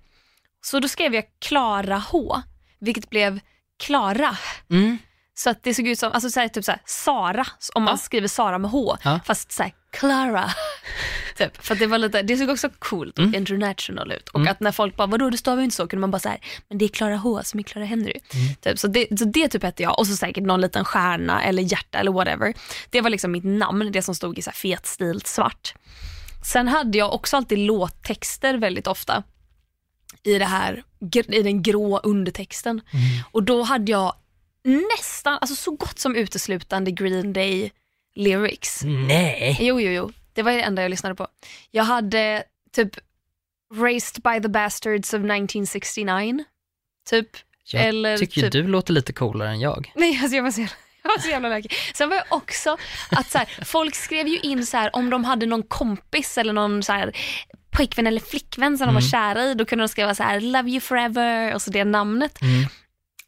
B: Så då skrev jag Klara H, vilket blev Klara.
A: Mm.
B: Så att det såg ut som, alltså så här, typ så här, Sara, om man
A: Ja.
B: skriver Sara med H,
A: Ja.
B: fast så här, Clara. Typ, för det var lite, det såg också coolt och
A: Mm.
B: international ut. Och
A: Mm.
B: att när folk bara, vadå du stavar ju inte så, kunde man bara säga, men det är Clara H som är Clara Henry.
A: Mm.
B: Typ, så, det, så det typ hette jag och så säkert någon liten stjärna eller hjärta eller whatever. Det var liksom mitt namn, det som stod i så här fetstilt svart. Sen hade jag också alltid låttexter väldigt ofta i, det här, i den grå undertexten. Och då hade jag nästan, alltså så gott som uteslutande Green Day lyrics.
A: Nej.
B: Jo, jo, jo. Det var det enda jag lyssnade på. Jag hade typ Raised by the Bastards of 1969. Typ.
A: Jag
B: Eller
A: tycker
B: typ-
A: du låter lite coolare än jag.
B: Nej, alltså jag var så jävla, jag var så jävla lökig. Sen var jag också att så här, folk skrev ju in så här, om de hade någon kompis eller någon så här, pojkvän eller flickvän som de
A: Mm.
B: var kära i, då kunde de skriva så här love you forever och så det namnet.
A: Mm.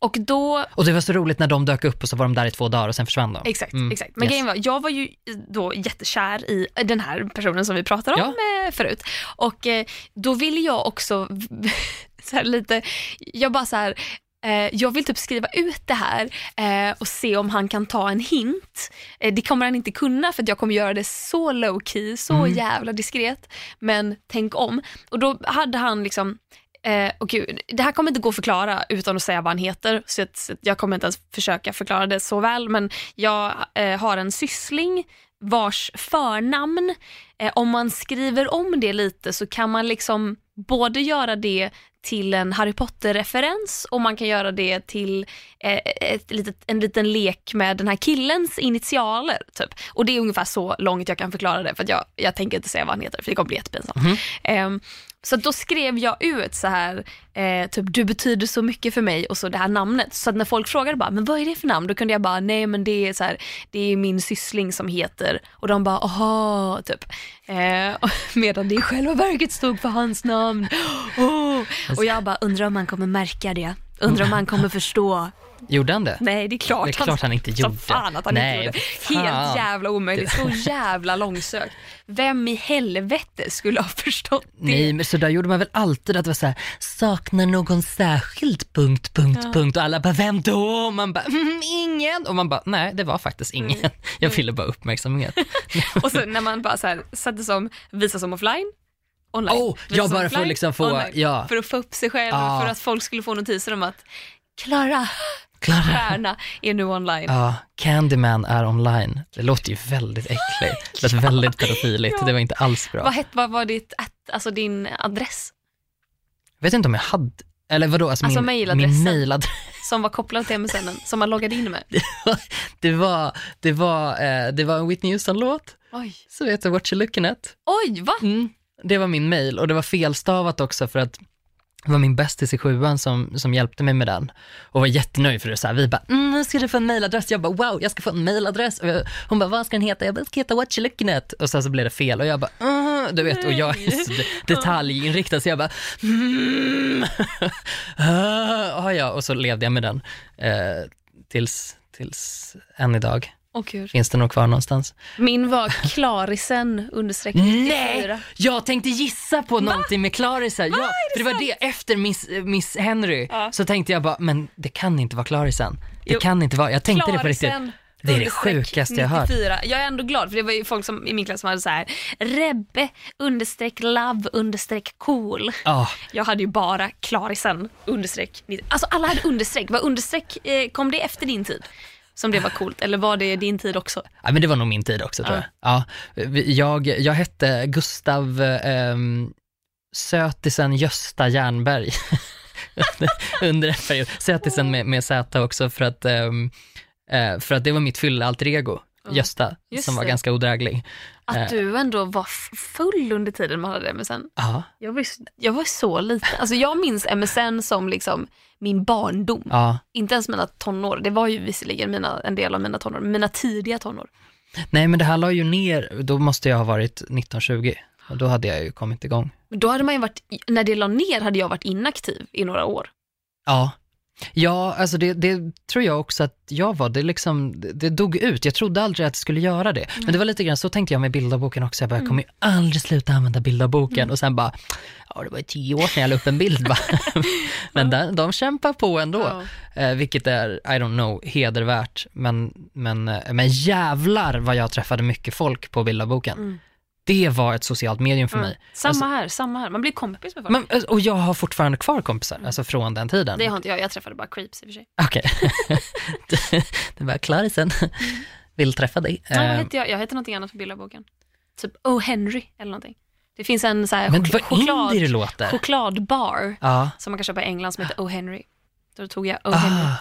B: Och då
A: Och det var så roligt när de dök upp och så var de där i två dagar och sen försvann de.
B: Exakt,
A: Mm,
B: exakt. Men
A: yes.
B: grejen var, jag var ju då jättekär i den här personen som vi pratade om eh, förut. Och eh, då ville jag också, *laughs* så lite, jag bara så här, eh, jag vill typ skriva ut det här och se om han kan ta en hint. Det kommer han inte kunna för att jag kommer göra det så low key, så
A: Mm.
B: jävla diskret. Men tänk om. Och då hade han liksom Eh, och gud, det här kommer inte gå att förklara utan att säga vad han heter, så att, så jag kommer inte ens försöka förklara det så väl, men jag eh, har en syssling vars förnamn, eh, om man skriver om det lite så kan man liksom både göra det till en Harry Potter-referens och man kan göra det till eh, ett litet, en liten lek med den här killens initialer. Typ. Och det är ungefär så långt jag kan förklara det för jag, jag tänker inte säga vad han heter för det kommer bli jättepinsamt.
A: Mhm.
B: Ehm, så då skrev jag ut så här, eh, typ du betyder så mycket för mig och så det här namnet. Så att när folk frågade bara, men vad är det för namn? Då kunde jag bara, nej men det är så här, det är min syssling som heter, och de bara, aha, typ. Eh, *laughs* medan det i själva verket stod för hans namn. *gasps* Oh. Och jag bara, undrar om han kommer märka det? Undrar om han kommer förstå?
A: Gjorde han det?
B: Nej, det är klart,
A: Det är klart han inte
B: som
A: gjorde.
B: fan att han
A: Nej,
B: inte gjorde.
A: fan.
B: Helt jävla omöjligt, så *laughs* jävla långsökt. Vem i helvete skulle ha förstått det?
A: Nej, men så där gjorde man väl alltid att det var så här, saknar någon särskild punkt, punkt,
B: Ja.
A: punkt och alla bara, vem då? Och man bara, mm, ingen. Och man bara, nej, det var faktiskt ingen.
B: Mm.
A: Jag ville bara uppmärksamhet. *laughs*
B: Och så när man bara så här, satte som visa som offline, online.
A: Oh,
B: visa
A: ja,
B: som
A: bara för att liksom få,
B: online.
A: ja.
B: För att få upp sig själv,
A: Ja.
B: för att folk skulle få notiser om att Klara
A: Klara.
B: Stjärna är nu online.
A: Ja, Candyman är online. Det låter ju väldigt äckligt. Det låter väldigt pedofiligt.
B: Ja.
A: Det var inte alls bra.
B: Vad, het, vad var ditt, alltså din adress
A: Jag vet inte om jag hade, eller vadå, alltså,
B: Alltså
A: min,
B: mailadressen.
A: min mailadress.
B: som var kopplad till MSN som man loggade in med? *laughs*
A: Det var, det var, eh, det var en Whitney Houston-låt,
B: Oj,
A: så heter What You Looking At.
B: oj va?
A: Mm, det var min mail och det var felstavat också för att det var min bästis i sjuan som, som hjälpte mig med den och var jättenöjd för det. Så här, vi bara, mm, ska du få en mailadress. Jag bara, wow, jag ska få en mailadress. Och jag, hon bara, vad ska den heta? Jag bara, den ska heta What You Looking At. Och sen så blev det fel och jag bara, mm, du vet, och jag är så detaljinriktad så jag bara, mm, *laughs* ah, ja, och så levde jag med den eh, tills, tills än idag.
B: Gud.
A: Finns det nog kvar någonstans?
B: Min var *laughs* Klarisen understreck
A: Nej!
B: 94.
A: Jag tänkte gissa på någonting med Clarissa. Ja, för det var det, efter Miss, Miss Henry
B: Ja.
A: så tänkte jag bara, men det kan inte vara Clarisen. Det
B: Jo.
A: kan inte vara, jag tänkte det på riktigt.
B: Klarisen
A: Det är det sjukaste jag hört.
B: 94. Jag är ändå glad för det var ju folk som, i min klass som hade så här Rebbe understreck love understreck cool.
A: Ja,
B: Jag hade ju bara Klarisen understreck. 90. Alltså alla hade understreck. Var understreck, eh, kom det efter din tid? Som det var coolt eller var det din tid också?
A: ja, men det var nog min tid också tror jag. Ja, jag, jag hette Gustav ehm, Sötisen Gösta Jernberg. *laughs* Under en period. Sötisen med, med Z också för att, ehm, eh, för att det var mitt fylla alter ego.
B: Ja,
A: Gösta,
B: just
A: som var
B: det.
A: ganska odräglig.
B: Att
A: Eh.
B: du ändå var full under tiden man hade
A: Ja,
B: Jag var, jag var så liten. Alltså jag minns MSN som liksom min barndom.
A: ja.
B: Inte ens mina tonår. Det var ju visserligen mina, en del av mina tonår, mina tidiga tonår.
A: Nej men det här la ju ner, då måste jag ha varit 1920 och då hade jag ju kommit igång.
B: Men då hade man ju varit, när det la ner hade jag varit inaktiv i några år.
A: Ja. Ja, alltså det, det tror jag också att jag var, det liksom, det, dog ut. Jag trodde aldrig att det skulle göra det. Men det var lite grann, så tänkte jag med bildavboken också, jag bara, jag kommer ju aldrig sluta använda bildavboken. Och sen bara, ja det var ju tio år sedan jag la upp en bild. *laughs* Men de, de kämpar på ändå. Eh, vilket är, I don't know, hedervärt. Men, men, eh, men jävlar vad jag träffade mycket folk på bildavboken.
B: Mm.
A: Det var ett socialt medium för
B: Mm.
A: mig.
B: Samma
A: Alltså-
B: här, samma här. Man blir kompis med folk.
A: Men, eh, och jag har fortfarande kvar kompisar, alltså från den tiden.
B: Mm. det har inte jag, jag träffade bara creeps i och för sig.
A: Okej. *laughs* det, det var Clarisen. Vill träffa dig.
B: Ja, vad
A: Eh,
B: heter jag? Jag heter någonting annat på bilderboken. Typ O. Henry eller någonting. Det finns en så här
A: men
B: chok- choklad, chokladbar
A: Ja.
B: som man kan köpa i England som heter O. Henry. Då tog jag O. Henry.
A: Ah,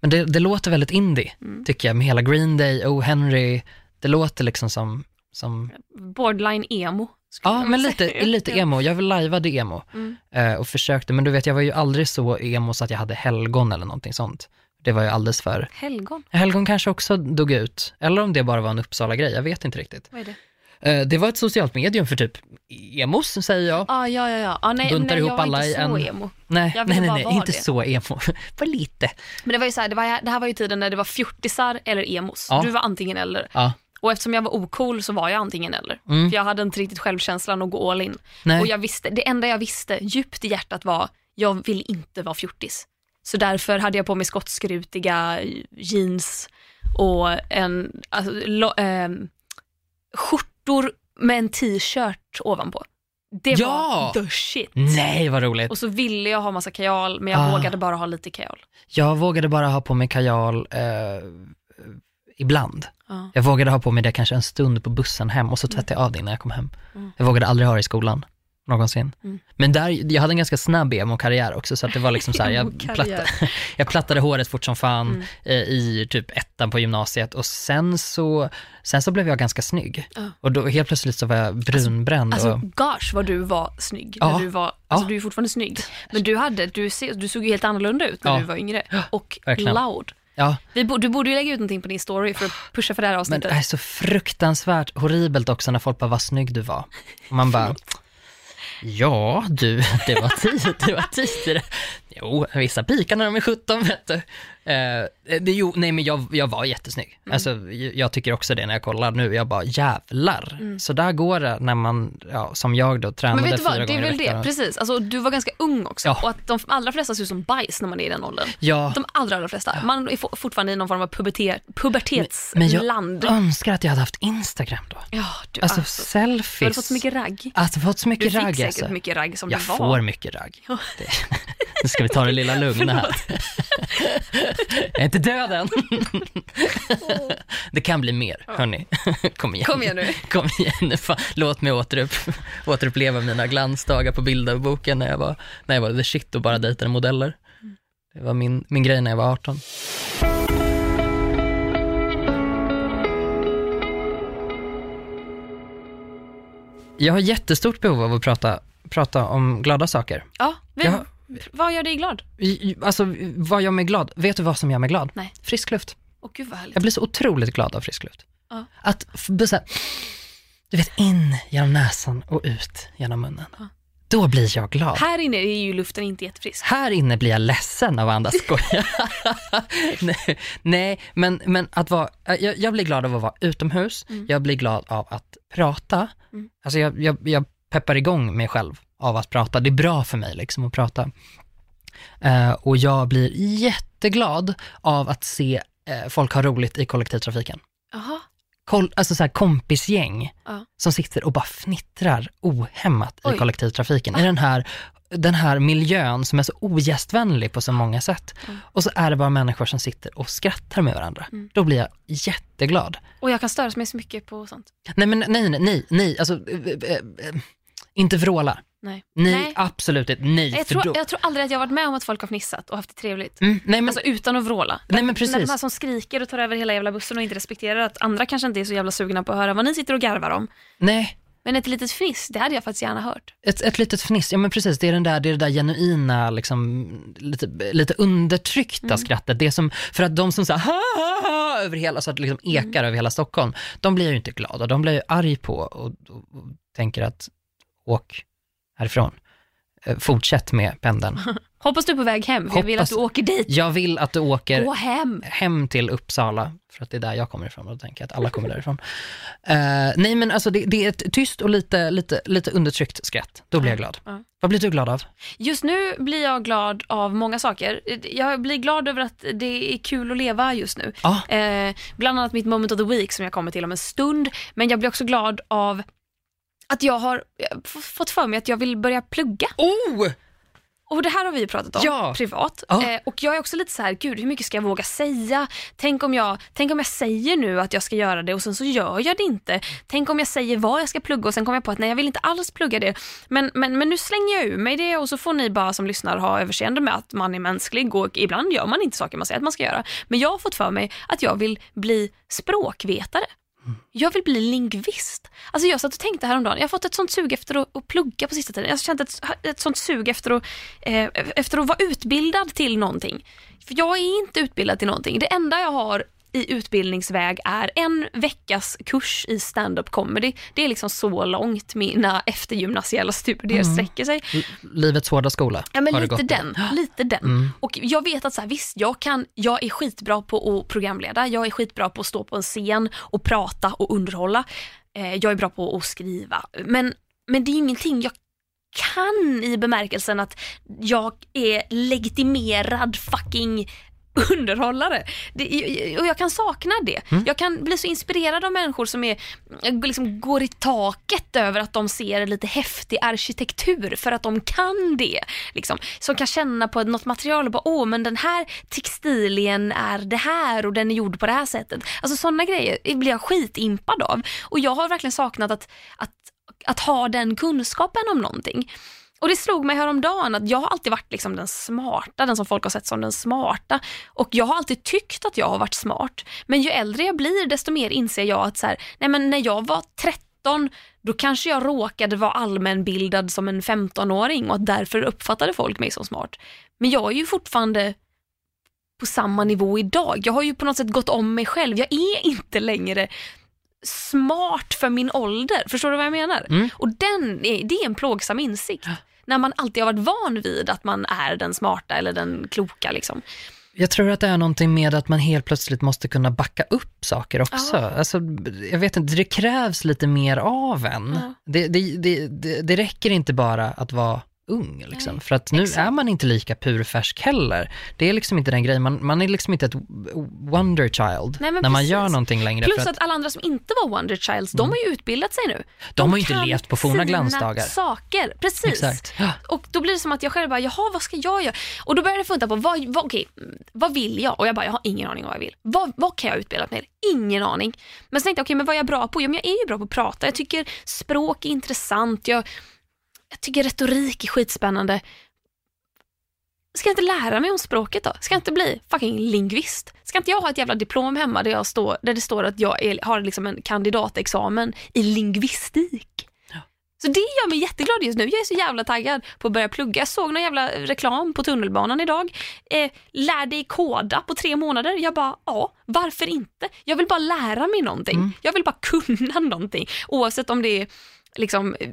A: men det, det låter väldigt indie,
B: Mm.
A: tycker jag, med hela Green Day, O. Henry. Det låter liksom som, som
B: Borderline emo.
A: ja men lite, lite emo. Jag lajvade emo
B: Mm.
A: eh, och försökte, men du vet, jag var ju aldrig så emo så att jag hade helgon eller någonting sånt. Det var ju alldeles för,
B: Helgon,
A: helgon kanske också dog ut, eller om det bara var en Uppsala-grej, jag vet inte riktigt.
B: vad är det?
A: Eh, det var ett socialt medium för typ emos, säger jag.
B: Ah, ja, ja, ja. Ah, nej,
A: Buntar
B: nej,
A: ihop
B: jag var
A: alla
B: inte
A: i
B: så
A: en-
B: emo.
A: Nej, nej, nej, nej inte
B: det.
A: så emo. *laughs* Bara lite.
B: Men det var ju så här, det, var, det här var ju tiden när det var fjortisar eller emos.
A: Ja.
B: Du var antingen eller.
A: Ja.
B: Och eftersom jag var ocool så var jag antingen eller.
A: Mm.
B: För jag hade inte riktigt självkänslan att gå all in.
A: Nej.
B: Och jag visste, det enda jag visste djupt i hjärtat var, jag vill inte vara fjortis. Så därför hade jag på mig skottskrutiga jeans och en, alltså, lo, ehm, skjortor med en t-shirt ovanpå. Det
A: Ja!
B: var the shit.
A: Nej, vad roligt.
B: Och så ville jag ha massa kajal, men jag
A: Ah.
B: vågade bara ha lite kajal.
A: Jag vågade bara ha på mig kajal eh, ibland.
B: Ja.
A: Jag vågade ha på mig det kanske en stund på bussen hem och så tvättade jag av det innan jag kom hem.
B: Mm.
A: Jag vågade aldrig ha det i skolan, någonsin.
B: Mm.
A: Men där, jag hade en ganska snabb emo-karriär också, så att det var liksom så här, *laughs* jag,
B: Emo-karriär.
A: platta, *laughs* jag plattade håret fort som fan
B: Mm.
A: eh, i typ ettan på gymnasiet och sen så, sen så blev jag ganska snygg.
B: Ja.
A: Och då helt plötsligt så var jag brunbränd.
B: Alltså
A: och,
B: gosh vad du var snygg.
A: Ja.
B: När du, var, alltså,
A: Ja.
B: du är fortfarande snygg. Men du, hade, du, du såg ju helt annorlunda ut när
A: Ja.
B: du var yngre. Och
A: verkligen.
B: loud.
A: Ja,
B: Vi, du borde ju lägga ut någonting på din story för att pusha för det här
A: men
B: avsnittet.
A: det är så fruktansvärt horribelt också när folk bara, vad snygg du var. Och man bara, ja du, det var tid, *laughs* det var tid. Jo, vissa pikar när de är 17 vet du. Eh, jo, nej men jag, jag var jättesnygg.
B: Mm.
A: Alltså, jag, jag tycker också det när jag kollar nu, jag bara jävlar. Så där går det när man, ja, som jag då, tränade
B: Mm. Men vet du
A: fyra
B: vad, det är
A: gånger
B: väl det, precis. Alltså, du var ganska ung också
A: Ja.
B: och att de allra flesta ser ut som bajs när man är i den åldern.
A: Ja,
B: De allra, allra flesta. Man är for- fortfarande i någon form av pubertet,
A: men jag
B: pubertetsland.
A: önskar att jag hade haft Instagram då.
B: Ja, du,
A: Alltså,
B: alltså, du
A: selfies.
B: hade fått så mycket ragg.
A: Alltså fått så
B: Du
A: mycket
B: fick
A: ragg
B: säkert
A: alltså.
B: mycket ragg som
A: Jag
B: du var.
A: får mycket ragg. Det, *laughs* nu ska vi ta det lilla lugna här. *laughs* Jag är inte död än. Det kan bli mer, hörni. Kom igen.
B: Kom igen nu.
A: Kom igen nu. Fan. Låt mig återupp, återuppleva mina glansdagar på bilderboken när jag var, när jag var the shit och bara dejtade modeller. Det var min, min grej när jag var 18. Jag har jättestort behov av att prata, prata om glada saker.
B: Ja, vet,
A: Jag-
B: vad gör dig glad?
A: Alltså, vad gör mig glad? Vet du vad som gör mig glad?
B: Nej.
A: Frisk luft.
B: Åh gud vad härligt.
A: Jag blir så otroligt glad av frisk luft.
B: Ja.
A: Att bli så här, du vet, in genom näsan och ut genom munnen.
B: Ja.
A: Då blir jag glad.
B: Här inne är ju luften inte jättefrisk.
A: Här inne blir jag ledsen av att andas *laughs* skoja. *laughs* nej, nej, men, men att vara, äh, jag, jag blir glad av att vara utomhus,
B: Mm.
A: jag blir glad av att prata.
B: Mm.
A: Alltså jag, jag, jag peppar igång mig själv av att prata. Det är bra för mig liksom att prata. Eh, och jag blir jätteglad av att se eh, folk ha roligt i kollektivtrafiken.
B: Jaha.
A: Kol, alltså så här kompisgäng
B: Ja.
A: som sitter och bara fnittrar ohämmat
B: Oj.
A: i kollektivtrafiken. I den här, den här miljön som är så ogästvänlig på så många sätt.
B: Mm.
A: Och så är det bara människor som sitter och skrattar med varandra.
B: Mm.
A: Då blir jag jätteglad.
B: Och jag kan störas mig så mycket på sånt.
A: Nej, men nej, nej, nej, nej, alltså, eh, eh, inte vråla.
B: Nej.
A: Nej,
B: Nej.
A: absolut inte. Nej,
B: Jag tror,
A: då...
B: jag tror aldrig att jag har varit med om att folk har fnissat och haft det trevligt.
A: Mm, nej, men,
B: Alltså utan att vråla.
A: nej, men
B: När de
A: precis.
B: här som skriker och tar över hela jävla bussen och inte respekterar att andra kanske inte är så jävla sugna på att höra vad ni sitter och garvar om.
A: Nej,
B: Men ett litet fniss, det hade jag faktiskt gärna hört.
A: ett, ett litet fniss, ja men precis, det är, den där, det, är det där genuina, liksom, lite, lite undertryckta
B: Mm.
A: skrattet. Det som, för att de som säger ha, ha, ha, över hela, så att det liksom ekar
B: Mm.
A: över hela Stockholm, de blir ju inte glada, de blir ju arg på och, och, och tänker att åk härifrån. Eh, Fortsätt med pendeln. *laughs*
B: Hoppas du är på väg hem, för jag vill
A: Hoppas-
B: att du åker dit.
A: Jag vill att du åker
B: Gå hem.
A: hem till Uppsala, för att det är där jag kommer ifrån och då tänker jag att alla kommer därifrån. Eh, nej men alltså det, det är ett tyst och lite, lite, lite undertryckt skratt, då blir jag glad.
B: Ja.
A: Vad blir du glad av?
B: Just nu blir jag glad av många saker. Jag blir glad över att det är kul att leva just nu. Eh, bland annat mitt moment of the week som jag kommer till om en stund. Men jag blir också glad av att jag har eh, fått för mig att jag vill börja plugga.
A: Oh!
B: Och det här har vi pratat om
A: Ja.
B: privat.
A: Ja.
B: Eh, och jag är också lite så här, gud hur mycket ska jag våga säga? Tänk om, jag, tänk om jag säger nu att jag ska göra det och sen så gör jag det inte. Tänk om jag säger vad jag ska plugga och sen kommer jag på att nej jag vill inte alls plugga det. Men, men, men nu slänger jag ur mig det och så får ni bara som lyssnar ha överseende med att man är mänsklig och ibland gör man inte saker man säger att man ska göra. Men jag har fått för mig att jag vill bli språkvetare. Jag vill bli lingvist. Alltså jag satt och tänkte häromdagen, jag har fått ett sånt sug efter att, att plugga på sista tiden. Jag har känt ett, ett sånt sug efter att, eh, efter att vara utbildad till någonting. För jag är inte utbildad till någonting. Det enda jag har i utbildningsväg är en veckas kurs i stand-up comedy. Det är liksom så långt mina eftergymnasiella studier sträcker sig.
A: L- Livets hårda skola
B: Ja men lite den, lite den.
A: Mm.
B: Och jag vet att så här, visst, jag, kan, jag är skitbra på att programleda, jag är skitbra på att stå på en scen och prata och underhålla. Eh, jag är bra på att skriva. Men, men det är ingenting jag kan i bemärkelsen att jag är legitimerad fucking underhållare. Det, och jag kan sakna det. Jag kan bli så inspirerad av människor som är, liksom går i taket över att de ser lite häftig arkitektur för att de kan det. Liksom. Som kan känna på något material och bara, åh men den här textilien är det här och den är gjord på det här sättet. Alltså sådana grejer blir jag skitimpad av. Och jag har verkligen saknat att, att, att ha den kunskapen om någonting. Och det slog mig häromdagen att jag har alltid varit liksom den smarta, den som folk har sett som den smarta. Och jag har alltid tyckt att jag har varit smart. Men ju äldre jag blir desto mer inser jag att så här, nej men när jag var 13 då kanske jag råkade vara allmänbildad som en 15-åring och att därför uppfattade folk mig som smart. Men jag är ju fortfarande på samma nivå idag. Jag har ju på något sätt gått om mig själv. Jag är inte längre smart för min ålder. Förstår du vad jag menar?
A: Mm.
B: Och den är, det är en plågsam insikt. När man alltid har varit van vid att man är den smarta eller den kloka. Liksom.
A: Jag tror att det är någonting med att man helt plötsligt måste kunna backa upp saker också.
B: Ja.
A: Alltså, jag vet inte, det krävs lite mer av en.
B: Ja.
A: Det, det, det, det, det räcker inte bara att vara ung, liksom. För att nu
B: exakt.
A: är man inte lika purfärsk heller. Det är liksom inte den grejen, man, man är liksom inte ett wonder child
B: Nej,
A: när man
B: precis.
A: gör någonting längre.
B: Plus
A: för
B: att,
A: att Mm.
B: alla andra som inte var Wonder Childs, de har ju utbildat sig nu.
A: de har ju inte levt på forna glansdagar.
B: saker, precis.
A: Exakt.
B: Och då blir det som att jag själv bara, jaha vad ska jag göra? Och då började jag fundera på, vad, vad, okej, vad vill jag? Och jag bara, jag har ingen aning vad jag vill. Vad, vad kan jag utbilda mig till? Ingen aning. Men sen tänkte jag, okej men vad är jag bra på? Ja, men jag är ju bra på att prata. Jag tycker språk är intressant. Jag, jag tycker retorik är skitspännande. Ska jag inte lära mig om språket då? Ska jag inte bli fucking lingvist? Ska inte jag ha ett jävla diplom hemma där, jag står, där det står att jag är, har liksom en kandidatexamen i lingvistik? Så det gör mig jätteglad just nu. Jag är så jävla taggad på att börja plugga. Jag såg någon jävla reklam på tunnelbanan idag. Eh, lär dig koda på tre månader. Jag bara, ja, varför inte? Jag vill bara lära mig någonting. Jag vill bara kunna *laughs* någonting. Oavsett om det är liksom eh,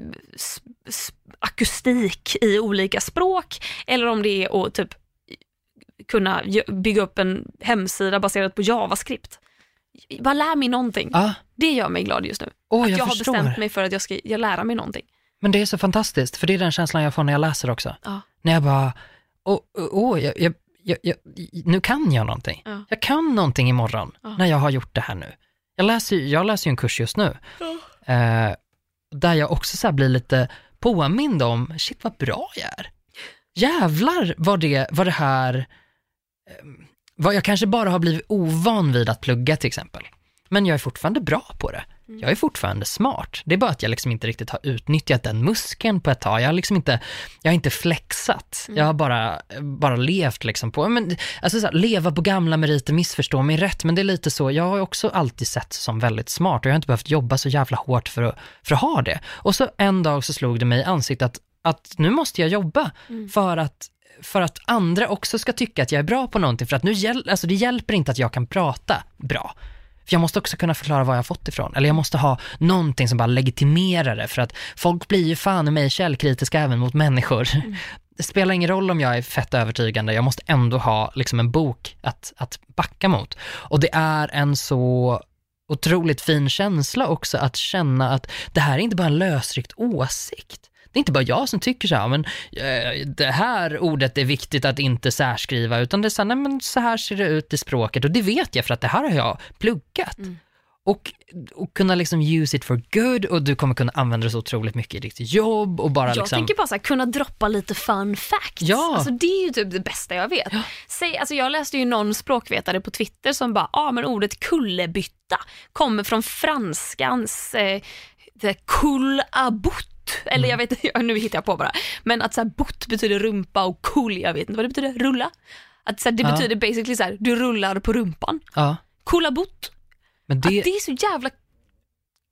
B: akustik i olika språk eller om det är att typ kunna bygga upp en hemsida baserad på JavaScript. Bara lär mig någonting.
A: Ja,
B: Det gör mig glad just nu.
A: åh,
B: Att
A: jag,
B: jag har bestämt mig för att jag ska jag lära mig någonting.
A: Men det är så fantastiskt, för det är den känslan jag får när jag läser också.
B: Ja.
A: När jag bara, åh, åh, åh jag, jag, nu kan jag någonting.
B: Ja.
A: Jag kan någonting imorgon, när jag har gjort det här nu. Jag läser, jag läser ju en kurs just nu, eh, där jag också så här blir lite påmind om, shit vad bra jag är. Jävlar vad det, vad det här, ehm, vad jag kanske bara har blivit ovan vid att plugga till exempel. Men jag är fortfarande bra på det. Jag är fortfarande smart. Det är bara att jag liksom inte riktigt har utnyttjat den muskeln på ett tag. Jag har liksom inte, jag har inte flexat. Jag har bara, bara levt liksom på, men, alltså så här, leva på gamla meriter, missförstå mig rätt, men det är lite så, jag har också alltid sett som väldigt smart och jag har inte behövt jobba så jävla hårt för att, för att ha det. Och så en dag så slog det mig i ansiktet att, att nu måste jag jobba för att för att andra också ska tycka att jag är bra på någonting, för att nu hjäl- alltså det hjälper inte att jag kan prata bra. För jag måste också kunna förklara var jag har fått ifrån, eller jag måste ha någonting som bara legitimerar det, för att folk blir ju fan i mig källkritiska även mot människor. Det spelar ingen roll om jag är fett övertygande, jag måste ändå ha liksom en bok att, att backa mot. Och det är en så otroligt fin känsla också att känna att det här är inte bara en lösryckt åsikt. Det är inte bara jag som tycker så här, men eh, det här ordet är viktigt att inte särskriva, utan det är så här, nej, men så här ser det ut i språket och det vet jag för att det här har jag pluggat. och, och kunna liksom use it for good och du kommer kunna använda det så otroligt mycket i ditt jobb och bara
B: Jag
A: liksom...
B: tänker bara så här, kunna droppa lite fun facts.
A: Ja.
B: Alltså, det är ju typ det bästa jag vet. Säg, alltså, jag läste ju någon språkvetare på Twitter som bara, ja ah, men ordet kullerbytta kommer från franskans eh, the kull abut. Eller jag vet *laughs* inte, nu hittar jag på bara. Men att så här, bot betyder rumpa och kull, jag vet inte vad det betyder, rulla. Att så här, det
A: Ja.
B: betyder basically så här, du rullar på rumpan.
A: Ja,
B: Kullabut.
A: men
B: Att
A: det,
B: det är så jävla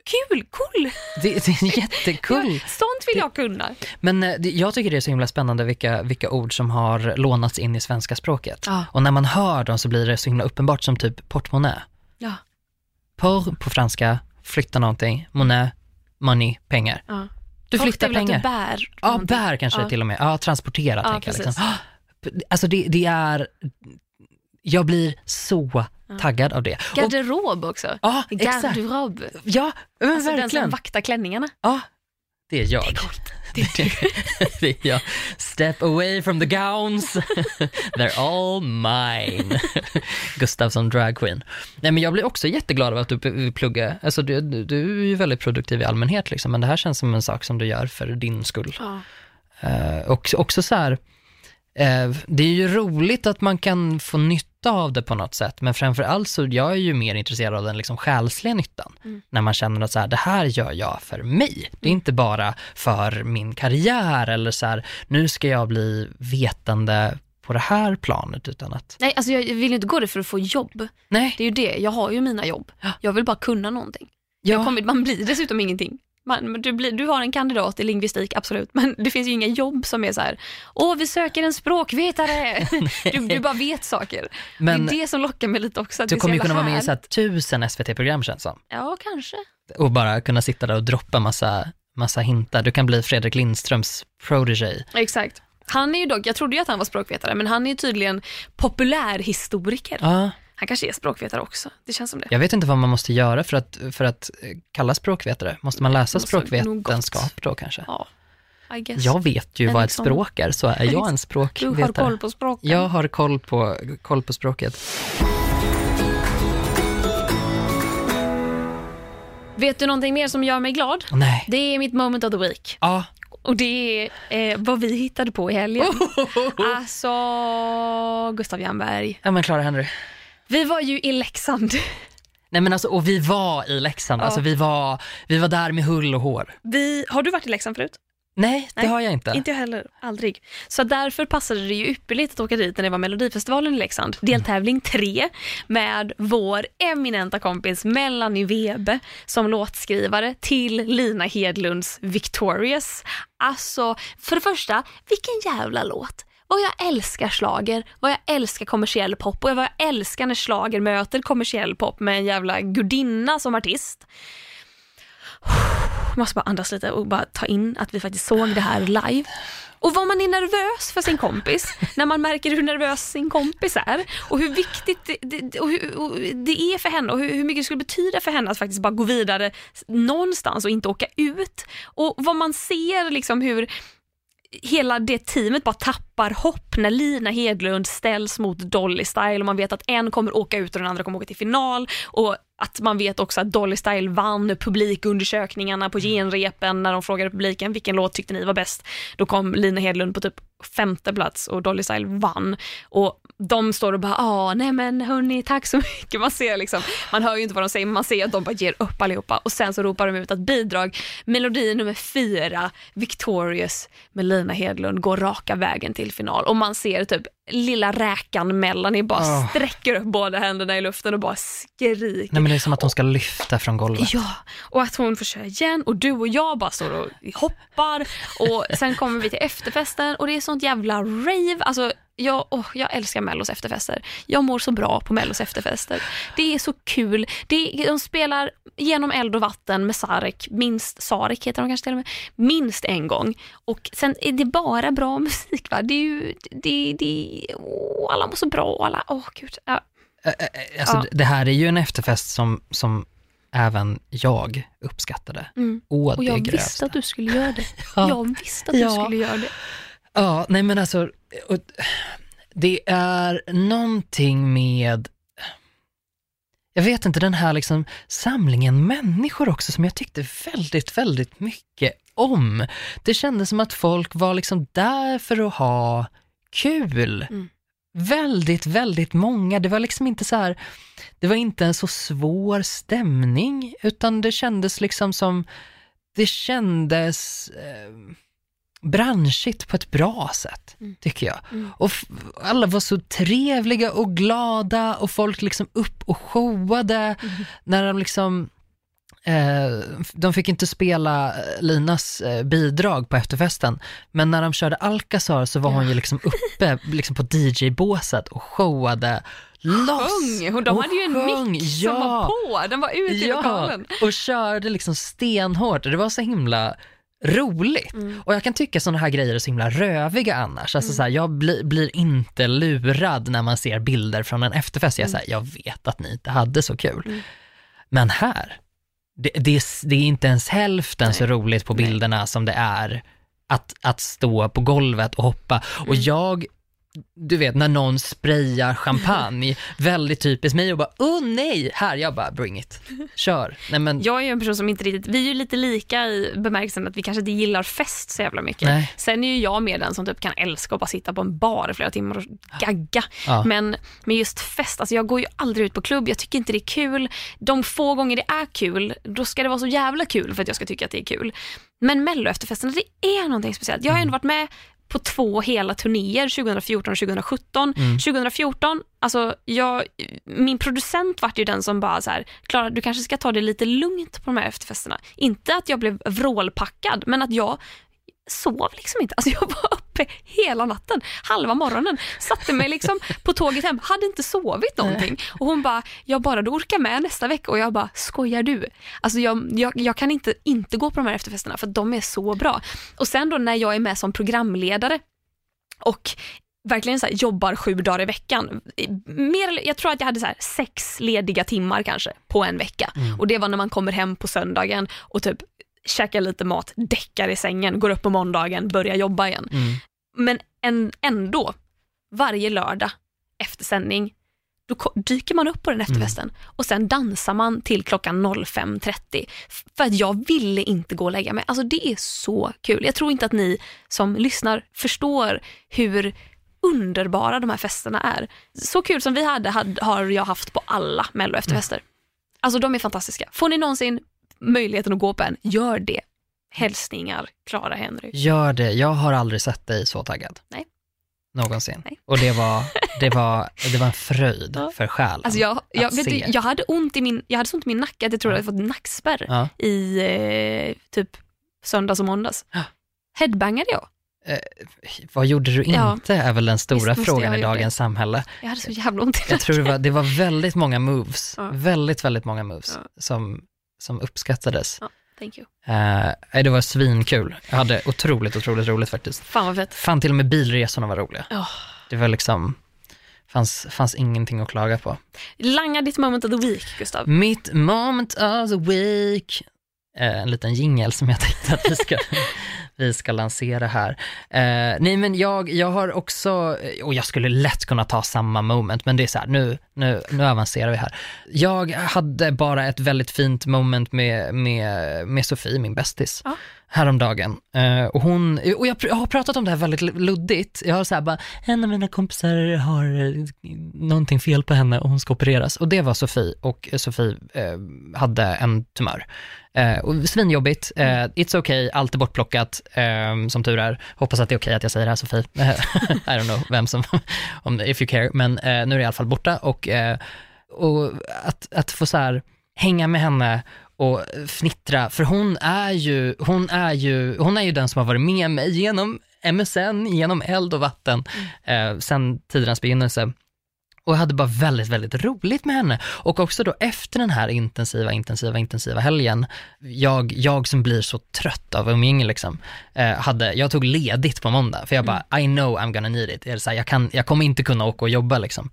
B: kul, cool.
A: det, det är *laughs* jättekul.
B: Ja, sånt vill jag kunna.
A: Men eh, det, jag tycker det är så himla spännande vilka, vilka ord som har lånats in i svenska språket.
B: Ja.
A: Och när man hör dem så blir det så himla uppenbart som typ portmonnä.
B: Ja.
A: Porr på franska, flytta någonting, monnaie, money, pengar.
B: Ja.
A: Du flyttar
B: väl att
A: pengar.
B: Du bär
A: Ja,
B: någonting.
A: bär kanske
B: Ja.
A: till och med. Ja, transportera
B: Ja,
A: tänker jag. Liksom. Alltså det, det är, jag blir så taggad av det. Och,
B: Garderob också.
A: ja, exakt.
B: Garderob.
A: Ja, men
B: Alltså den som
A: verkligen.
B: vaktar klänningarna.
A: Ja, det är jag.
B: Det *laughs* är coolt. *laughs*
A: Det är jag. Step away from the gowns. *laughs* They're all mine. Gustav som drag queen. Nej men jag blir också jätteglad av att du vill plugga. Alltså du, du, du är ju väldigt produktiv i allmänhet liksom, men det här känns som en sak som du gör för din skull.
B: Ja.
A: Eh, och också så här, eh, det är ju roligt att man kan få nytta av det på något sätt, men framför allt så jag är ju mer intresserad av den liksom själsliga nyttan.
B: Mm.
A: När man känner att så här, det här gör jag för mig. Det är inte bara för min karriär eller så här, nu ska jag bli vetande på det här planet, utan att,
B: Nej, alltså jag vill inte gå det för att få jobb.
A: nej,
B: Det är ju det, jag har ju mina jobb.
A: Ja.
B: Jag vill bara kunna någonting.
A: ja,
B: Jag kommer, man blir dessutom ingenting. Man, du, blir, du har en kandidat i lingvistik, absolut, men det finns ju inga jobb som är så här, åh vi söker en språkvetare. *laughs* du, du bara vet saker.
A: men
B: det är det som lockar mig lite också. Att
A: du kommer ju kunna vara med i så här, tusen SVT-program känns som.
B: Ja, kanske.
A: Och bara kunna sitta där och droppa massa, massa hintar. Du kan bli Fredrik Lindströms protege.
B: Exakt. Han är ju dock, jag trodde ju att han var språkvetare, men han är ju tydligen populärhistoriker.
A: Ja.
B: Han kanske är språkvetare också, det känns som det.
A: Jag vet inte vad man måste göra för att, för att eh, kalla språkvetare. Måste man läsa
B: Måste
A: språkvetenskap då kanske?
B: Ja.
A: Jag vet ju
B: En
A: vad ett
B: liksom-
A: språk är, så är jag en
B: Du
A: språkvetare.
B: har koll på språken.
A: Jag har koll på, koll på språket.
B: Vet du någonting mer som gör mig glad?
A: Nej.
B: Det är mitt moment of the week.
A: Ja.
B: Och det är eh, vad vi hittade på i helgen. *laughs* Alltså, Gustav Jernberg.
A: Ja men Clara Henry.
B: Vi var ju i Leksand.
A: Nej men alltså, och vi var i Leksand,
B: Ja.
A: alltså vi var, vi var där med hull och hår.
B: Vi, har du varit i Leksand förut?
A: Nej, det
B: Nej,
A: har jag inte.
B: Inte jag heller, aldrig. Så därför passade det ju ypperligt att åka dit när det var Melodifestivalen i Leksand. Deltävling tre med vår eminenta kompis Melanie Webe som låtskrivare till Lina Hedlunds Victorious. Alltså, för det första, vilken jävla låt. Vad jag älskar slager, vad jag älskar kommersiell pop och vad jag älskar när slager möter kommersiell pop med en jävla gudinna som artist. Jag måste bara andas lite och bara ta in att vi faktiskt såg det här live. Och vad man är nervös för sin kompis, *laughs* när man märker hur nervös sin kompis är och hur viktigt det, det, och hur, och det är för henne och hur, hur mycket det skulle betyda för henne att faktiskt bara gå vidare någonstans och inte åka ut. Och vad man ser liksom hur hela det teamet bara tappar hopp när Lina Hedlund ställs mot Dolly Style och man vet att en kommer åka ut och den andra kommer åka till final och att man vet också att Dolly Style vann publikundersökningarna på genrepen när de frågade publiken vilken låt tyckte ni var bäst. Då kom Lina Hedlund på typ femte plats och Dolly Style vann. Och de står och bara, ja nej men hörni tack så mycket. Man ser liksom, man hör ju inte vad de säger men man ser att de bara ger upp allihopa och sen så ropar de ut att bidrag, melodi nummer fyra, Victorious med Lina Hedlund går raka vägen till final och man ser typ lilla räkan Melanie bara
A: Ah.
B: sträcker upp båda händerna i luften och bara skriker.
A: Nej men det är som att de ska lyfta från golvet.
B: Ja, och att hon får köra igen och du och jag bara står och hoppar och sen kommer vi till efterfesten och det är sånt jävla rave. Alltså, jag, åh, jag älskar Mellos efterfester. Jag mår så bra på Mellos efterfester. Det är så kul. Det, de spelar genom eld och vatten med Sarek, minst Sarek heter de kanske till och med, minst en gång. Och sen är det bara bra *laughs* musik. Va? Det är ju, det, det, åh, alla mår så bra. Alla, åh gud. Ja.
A: Alltså,
B: Ja.
A: Det här är ju en efterfest som, som även jag uppskattade.
B: Mm.
A: Å
B: Och jag visste att du skulle göra det. *laughs*
A: Ja.
B: Jag visste att du
A: Ja.
B: skulle göra det.
A: Ja, nej men alltså, det är någonting med, jag vet inte, den här liksom samlingen människor också som jag tyckte väldigt, väldigt mycket om. Det kändes som att folk var liksom där för att ha kul.
B: Mm.
A: Väldigt, väldigt många. Det var liksom inte så här, det var inte en så svår stämning, utan det kändes liksom som, det kändes eh, branschigt på ett bra sätt,
B: Mm.
A: tycker jag.
B: Mm.
A: Och alla var så trevliga och glada och folk liksom upp och showade
B: Mm.
A: när de liksom Eh, de fick inte spela eh, Linas eh, bidrag på efterfesten, men när de körde Alcazar så var hon ju liksom uppe *laughs* liksom på DJ-båset och showade loss.
B: Och de hade ju en
A: sjöng,
B: mick
A: ja.
B: som var på, den var ute i lokalen.
A: och körde liksom stenhårt. Det var så himla roligt.
B: Mm.
A: Och jag kan tycka sådana här grejer är så himla röviga annars. Alltså så här, jag bli, blir inte lurad när man ser bilder från en efterfest. Jag, säger, jag vet att ni inte hade så kul.
B: Mm.
A: Men här, det, det, är, det är inte ens hälften så
B: Nej.
A: roligt på
B: Nej.
A: bilderna som det är att, att stå på golvet och hoppa. Och
B: Mm.
A: jag, du vet när någon sprayar champagne, väldigt typiskt mig och bara, åh nej, här, jag bara, bring it, kör. Nej men,
B: Jag är ju en person som inte riktigt, vi är ju lite lika i bemärkelsen att vi kanske inte gillar fest så jävla mycket.
A: nej.
B: Sen är ju jag mer den som typ kan älska att bara sitta på en bar i flera timmar och gagga.
A: Ja.
B: Men med just fest, alltså jag går ju aldrig ut på klubb, jag tycker inte det är kul. De få gånger det är kul, då ska det vara så jävla kul för att jag ska tycka att det är kul. Men mello efterfesten, det är någonting speciellt. Jag har ändå varit med på två hela turnéer, 2014 och 2017.
A: Mm.
B: 2014, alltså jag, min producent vart ju den som bara så här, Klara du kanske ska ta det lite lugnt på de här efterfesterna. Inte att jag blev vrålpackad, men att jag sov liksom inte. Alltså jag var uppe hela natten, halva morgonen, satte mig liksom på tåget hem, hade inte sovit någonting. Och hon bara, jag bara du orkar med nästa vecka och jag bara, skojar du? Alltså jag, jag, jag kan inte inte gå på de här efterfesterna för de är så bra. Och sen då när jag är med som programledare och verkligen så här, jobbar sju dagar i veckan. Mer, jag tror att jag hade så här, sex lediga timmar kanske på en vecka.
A: Mm.
B: Och det var när man kommer hem på söndagen och typ käkar lite mat, däckar i sängen, går upp på måndagen, börjar jobba igen.
A: Mm.
B: Men en, ändå, varje lördag efter sändning, då dyker man upp på den efterfesten och sen dansar man till klockan 05.30. F- För att jag ville inte gå och lägga mig. Alltså det är så kul. Jag tror inte att ni som lyssnar förstår hur underbara de här festerna är. Så kul som vi hade, hade har jag haft på alla mello efterfester. Alltså de är fantastiska. Får ni någonsin möjligheten att gå på en, gör det. Hälsningar, Clara Henry.
A: Gör det, jag har aldrig sett dig så taggad.
B: Nej.
A: Någonsin.
B: Nej.
A: Och det var, det var, det var en fröjd
B: Ja.
A: för själen.
B: Alltså jag, jag,
A: att
B: vet du, jag hade ont i min, jag hade så ont i min nacke att jag tror jag hade fått nackspärr
A: Ja.
B: i eh, typ söndags och måndags.
A: Ja.
B: Headbangade jag.
A: Vad gjorde du
B: Ja.
A: inte är väl den
B: Visst
A: stora
B: jag
A: frågan i dagens samhälle.
B: Jag hade så jävla ont i
A: Jag tror det
B: nacken.
A: var, det var väldigt många moves,
B: Ja.
A: väldigt, väldigt många moves
B: Ja.
A: som, som uppskattades.
B: Thank you.
A: Nej, det var svinkul. Jag hade otroligt, otroligt roligt faktiskt.
B: Fan vad fett.
A: Fan, till och med bilresorna var roliga.
B: Ja.
A: Det var liksom, fanns, fanns ingenting att klaga på.
B: Langa ditt moment of the week, Gustav.
A: Mitt moment of the week. Eh, en liten jingel som jag *laughs* tänkte att vi ska, vi ska lansera här. Eh, nej men jag, jag har också, eh, och jag skulle lätt kunna ta samma moment, men det är så här, nu, nu, nu avancerar vi här. Jag hade bara ett väldigt fint moment med, med, med Sofie, min bästis.
B: Ja
A: häromdagen. Eh, och hon, och jag, pr- jag har pratat om det här väldigt luddigt. Jag har så här bara, en av mina kompisar har eh, någonting fel på henne och hon ska opereras. Och det var Sofie och Sofie eh, hade en tumör. Eh, och svinjobbigt, eh, it's okay, allt är bortplockat, eh, som tur är. Hoppas att det är okej att jag säger det här Sofie. *laughs* I don't know vem som, *laughs* om, if you care, men eh, nu är det i alla fall borta och, eh, och att, att få så här hänga med henne och fnittra, för hon är ju, hon är ju, hon är ju den som har varit med mig genom MSN, genom eld och vatten, eh, sen tidernas begynnelse. Och jag hade bara väldigt, väldigt roligt med henne. Och också då efter den här intensiva, intensiva, intensiva helgen, jag, jag som blir så trött av umgänge liksom, eh, hade, jag tog ledigt på måndag, för jag bara, I know I'm gonna need it. Är så här, jag, kan, jag kommer inte kunna åka och jobba liksom.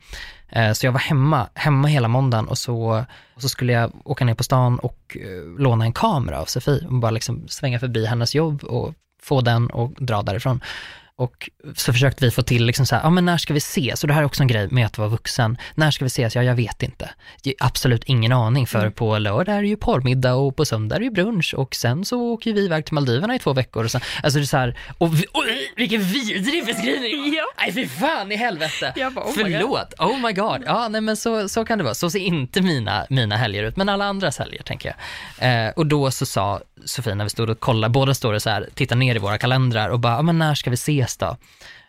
A: Eh, så jag var hemma, hemma hela måndagen och så, och så skulle jag åka ner på stan och eh, låna en kamera av Sofie och bara liksom svänga förbi hennes jobb och få den och dra därifrån. Och så försökte vi få till liksom så här, ja men när ska vi ses? Och det här är också en grej med att vara vuxen. När ska vi ses? Ja, jag vet inte. Absolut ingen aning för
B: Mm.
A: på lördag är det ju porrmiddag och på söndag är det ju brunch och sen så åker vi iväg till Maldiverna i två veckor. Och sen, alltså det är så här, och vi, oj, vilken vidrig beskrivning!
B: Ja.
A: Nej fy fan i helvete!
B: Jag bara, oh my God.
A: Förlåt, oh my god. Ja, nej men så, så kan det vara. Så ser inte mina, mina helger ut, men alla andras helger tänker jag. Eh, och då så sa Sofie när vi stod och kollade, båda står och så här, tittar ner i våra kalendrar och bara, ja men när ska vi ses då?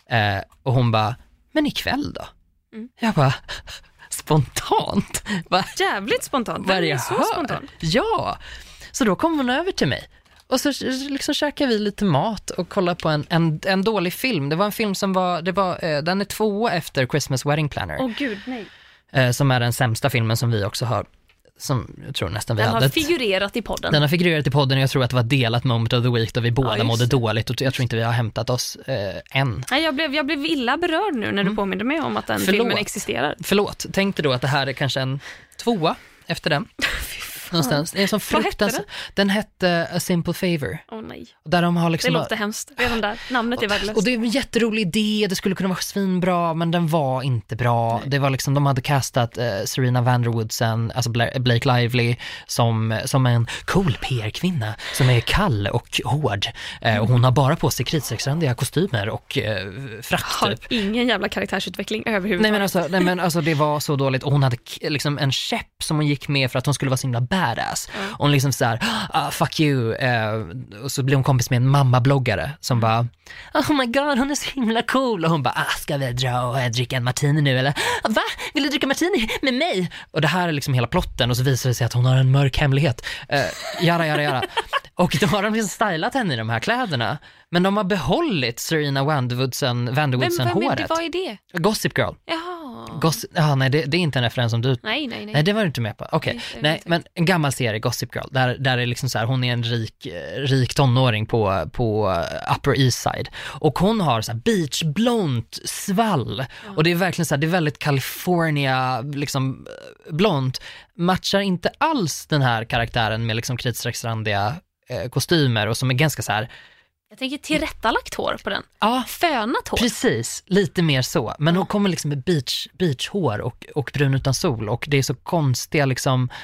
A: Eh, och hon bara, men ikväll då?
B: Mm.
A: Jag bara, spontant? Va?
B: Jävligt spontant.
A: Vad är jag
B: så
A: hör?
B: spontant.
A: Ja! Så då kom hon över till mig. Och så liksom käkade vi lite mat och kollade på en, en, en dålig film. Det var en film som var, det var eh, den är två efter Christmas Wedding Planner.
B: Åh gud, nej.
A: eh, som är den sämsta filmen som vi också har, som jag tror nästan vi
B: Den
A: hade.
B: har figurerat i podden.
A: den har figurerat i podden och jag tror att det var delat moment of the week då vi båda
B: just
A: mådde dåligt och jag tror inte vi har hämtat oss eh, än.
B: Nej, jag, blev, jag blev illa berörd nu när du påminde mig om att den
A: Mm. Förlåt.
B: filmen existerar.
A: Förlåt, tänkte då att det här är kanske en tvåa efter den. *laughs* Någonstans. Det är som fruktansvärt. Den hette A Simple Favor.
B: Åh nej,
A: Där de har
B: det
A: liksom
B: låter hemskt. Redan där, namnet är värdelöst.
A: Och det är en jätterolig idé, det skulle kunna vara svinbra, men den var inte bra. Det var liksom, de hade castat eh, Serena Vanderwoodsen, alltså Bla- Blake Lively, som, som en cool PR-kvinna, som är kall och hård. Eh, och hon har bara på sig kritstrecksrandiga kostymer och eh, frack
B: har
A: typ.
B: ingen jävla karaktärsutveckling överhuvudtaget.
A: Nej men, alltså, nej men alltså det var så dåligt och hon hade liksom en käpp som hon gick med för att hon skulle vara så himla badass. Och hon liksom såhär, ah, fuck you, eh, och så blev hon kompis med en mammabloggare som bara, oh my god hon är så himla cool och hon bara, ah, ska vi dra och dricka en martini nu eller? "Ah, Va? Vill du dricka martini med mig? Och det här är liksom hela plotten och så visar det sig att hon har en mörk hemlighet. Eh, jara, jara, jara. Och då har de liksom stylat henne i de här kläderna. Men de har behållit Serena Vanderwoodsen,
B: vem,
A: Vanderwoodsen
B: vem det,
A: håret.
B: vad är det?
A: Gossip Girl.
B: Jaha.
A: Goss ja, nej, det, det är inte en referens som du...
B: nej, nej, nej.
A: Nej, det var du inte med på. Okej,
B: Nej, det
A: nej, men en gammal serie, Gossip Girl, där, där är liksom så här, hon är en rik, eh, rik tonåring på, på eh, Upper East Side. Och hon har så här beachblont svall. Och det är verkligen så här, det är väldigt California, liksom eh, blont. Matchar inte alls den här karaktären med liksom kritstrecksrandiga kostymer och som är ganska så här,
B: Jag tänker tillrättalagt hår på den.
A: ja,
B: Fönat hår.
A: Precis, lite mer så. Men hon kommer liksom med beach, beachhår och, och brun utan sol och det är så konstiga liksom eh,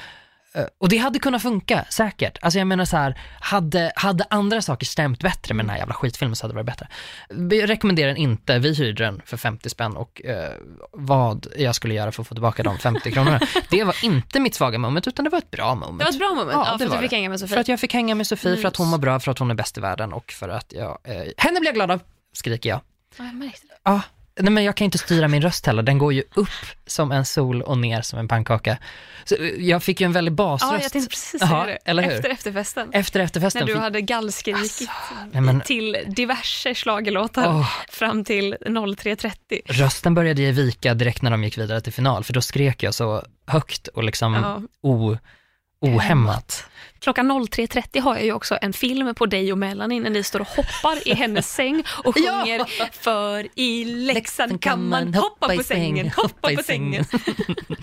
A: och det hade kunnat funka, säkert. Alltså jag menar så här, hade, hade andra saker stämt bättre med den här jävla skitfilmen så hade det varit bättre. Vi rekommenderar den inte, vi hyrde den för 50 spänn och eh, vad jag skulle göra för att få tillbaka de 50 kronorna. *laughs* Det var inte mitt svaga moment utan det var ett bra moment.
B: Det var ett bra moment.
A: Ja,
B: Ja, för att du fick
A: det.
B: hänga med Sofie.
A: För att jag fick hänga med Sofie, för att hon var bra, för att hon är bäst i världen och för att jag, eh, henne blir jag glad av, skriker jag.
B: Ja, jag märkte det.
A: Ja, nej men jag kan inte styra min röst heller. Den går ju upp som en sol och ner som en pannkaka. Så eh, jag fick ju en väldig basröst.
B: Ja, jag tänkte precis säga det.
A: eller hur?
B: Efter efterfesten.
A: Efter efterfesten.
B: När du hade gallskrikit
A: nej, men-
B: till diverse schlagerlåtar
A: Åh.
B: fram till 03.30.
A: Rösten började ge vika direkt när de gick vidare till final, för då skrek jag så högt och liksom
B: Ja.
A: o, ohämmat.
B: Klockan 03.30 har jag ju också en film på dig och Melanie när ni står och hoppar i hennes *laughs* säng och
A: Ja.
B: sjunger För i Leksand kan man hoppa på sängen, hoppa på sängen. *laughs*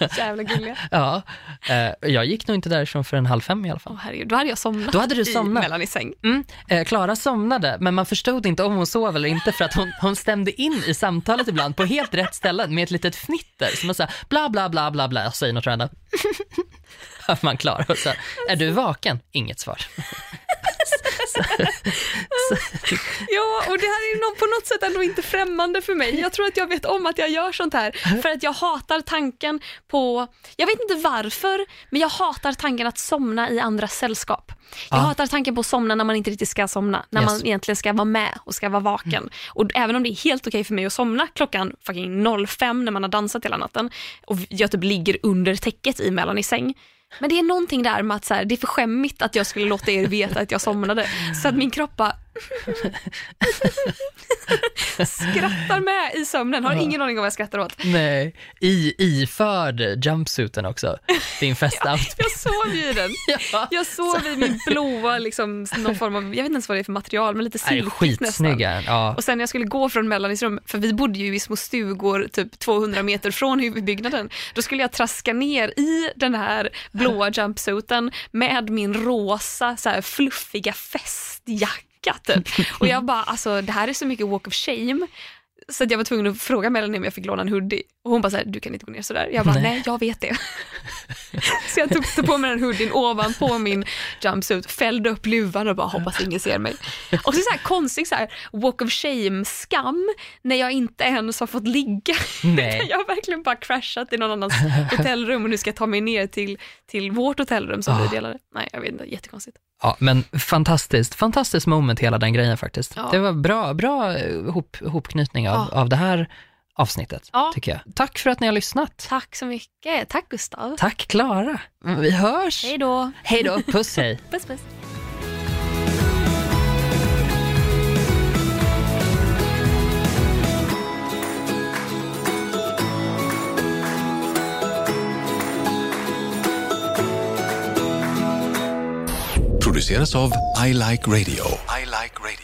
B: *laughs* Jävla gulliga.
A: Ja, eh, jag gick nog inte därifrån för en halv fem i alla fall.
B: Åh herregud, då hade jag somnat
A: Då hade du
B: i
A: somnat.
B: Melanies säng.
A: Mm. Eh, Klara somnade, men man förstod inte om hon sov eller inte för att hon, hon stämde in i samtalet ibland på helt rätt ställen med ett litet fnitter som man säger bla bla bla bla bla säger något random. Hör man Klara och så är du vaken? Inget svar.
B: Ja, och det här är på något sätt ändå inte främmande för mig. Jag tror att jag vet om att jag gör sånt här för att jag hatar tanken på, jag vet inte varför, men jag hatar tanken att somna i andras sällskap. Jag
A: Ja.
B: hatar tanken på att somna när man inte riktigt ska somna, när
A: Yes.
B: man egentligen ska vara med och ska vara vaken. Och även om det är helt okej för mig att somna klockan fucking 05 när man har dansat hela natten och jag typ ligger under täcket i Melanies säng, men det är någonting där med att så här, det är för skämmigt att jag skulle låta er veta att jag somnade. Så att min kropp bara skrattar med i sömnen. Har ingen aning om vad jag skrattar åt.
A: Nej, i, iförd jumpsuiten också. Din festoutfit.
B: Jag sov ju i den. *laughs*
A: Ja.
B: Jag sov i min blåa, liksom, någon form av, jag vet inte ens vad det är för material, men lite silkigt nästan.
A: Ja.
B: Och sen när jag skulle gå från Melanies rum, för vi bodde ju i små stugor typ 200 meter från huvudbyggnaden, då skulle jag traska ner i den här blåa jumpsuiten med min rosa så här, fluffiga festjacka slickat. Typ. Och jag bara, alltså det här är så mycket walk of shame. Så att jag var tvungen att fråga Melanie om jag fick låna en hoodie. Och hon bara så här, du kan inte gå ner sådär. Jag bara, nej,
A: Nej.
B: jag vet det. *laughs* *laughs* så jag tog, på mig den hoodien ovanpå min jumpsuit, fällde upp luvan och bara hoppas ingen ser mig. Och så, så här konstig så här, walk of shame-skam när jag inte ens har fått ligga.
A: Nej. *laughs*
B: Jag har verkligen bara crashat i någon annans hotellrum och nu ska jag ta mig ner till, till vårt hotellrum som vi
A: Ah.
B: delade. Nej, jag vet inte, jättekonstigt.
A: Ja, men fantastiskt, fantastiskt moment hela den grejen faktiskt.
B: Ja.
A: Det var bra, bra eh, ihop, ihopknytning av,
B: Ja.
A: av det här avsnittet,
B: Ja.
A: tycker jag. Tack för att ni har lyssnat.
B: Tack så mycket. Tack Gustav.
A: Tack Klara. Vi hörs.
B: Hej då.
A: Hej då, puss hej. *laughs*
B: Puss puss.
C: Produceras av I Like Radio. I Like Radio.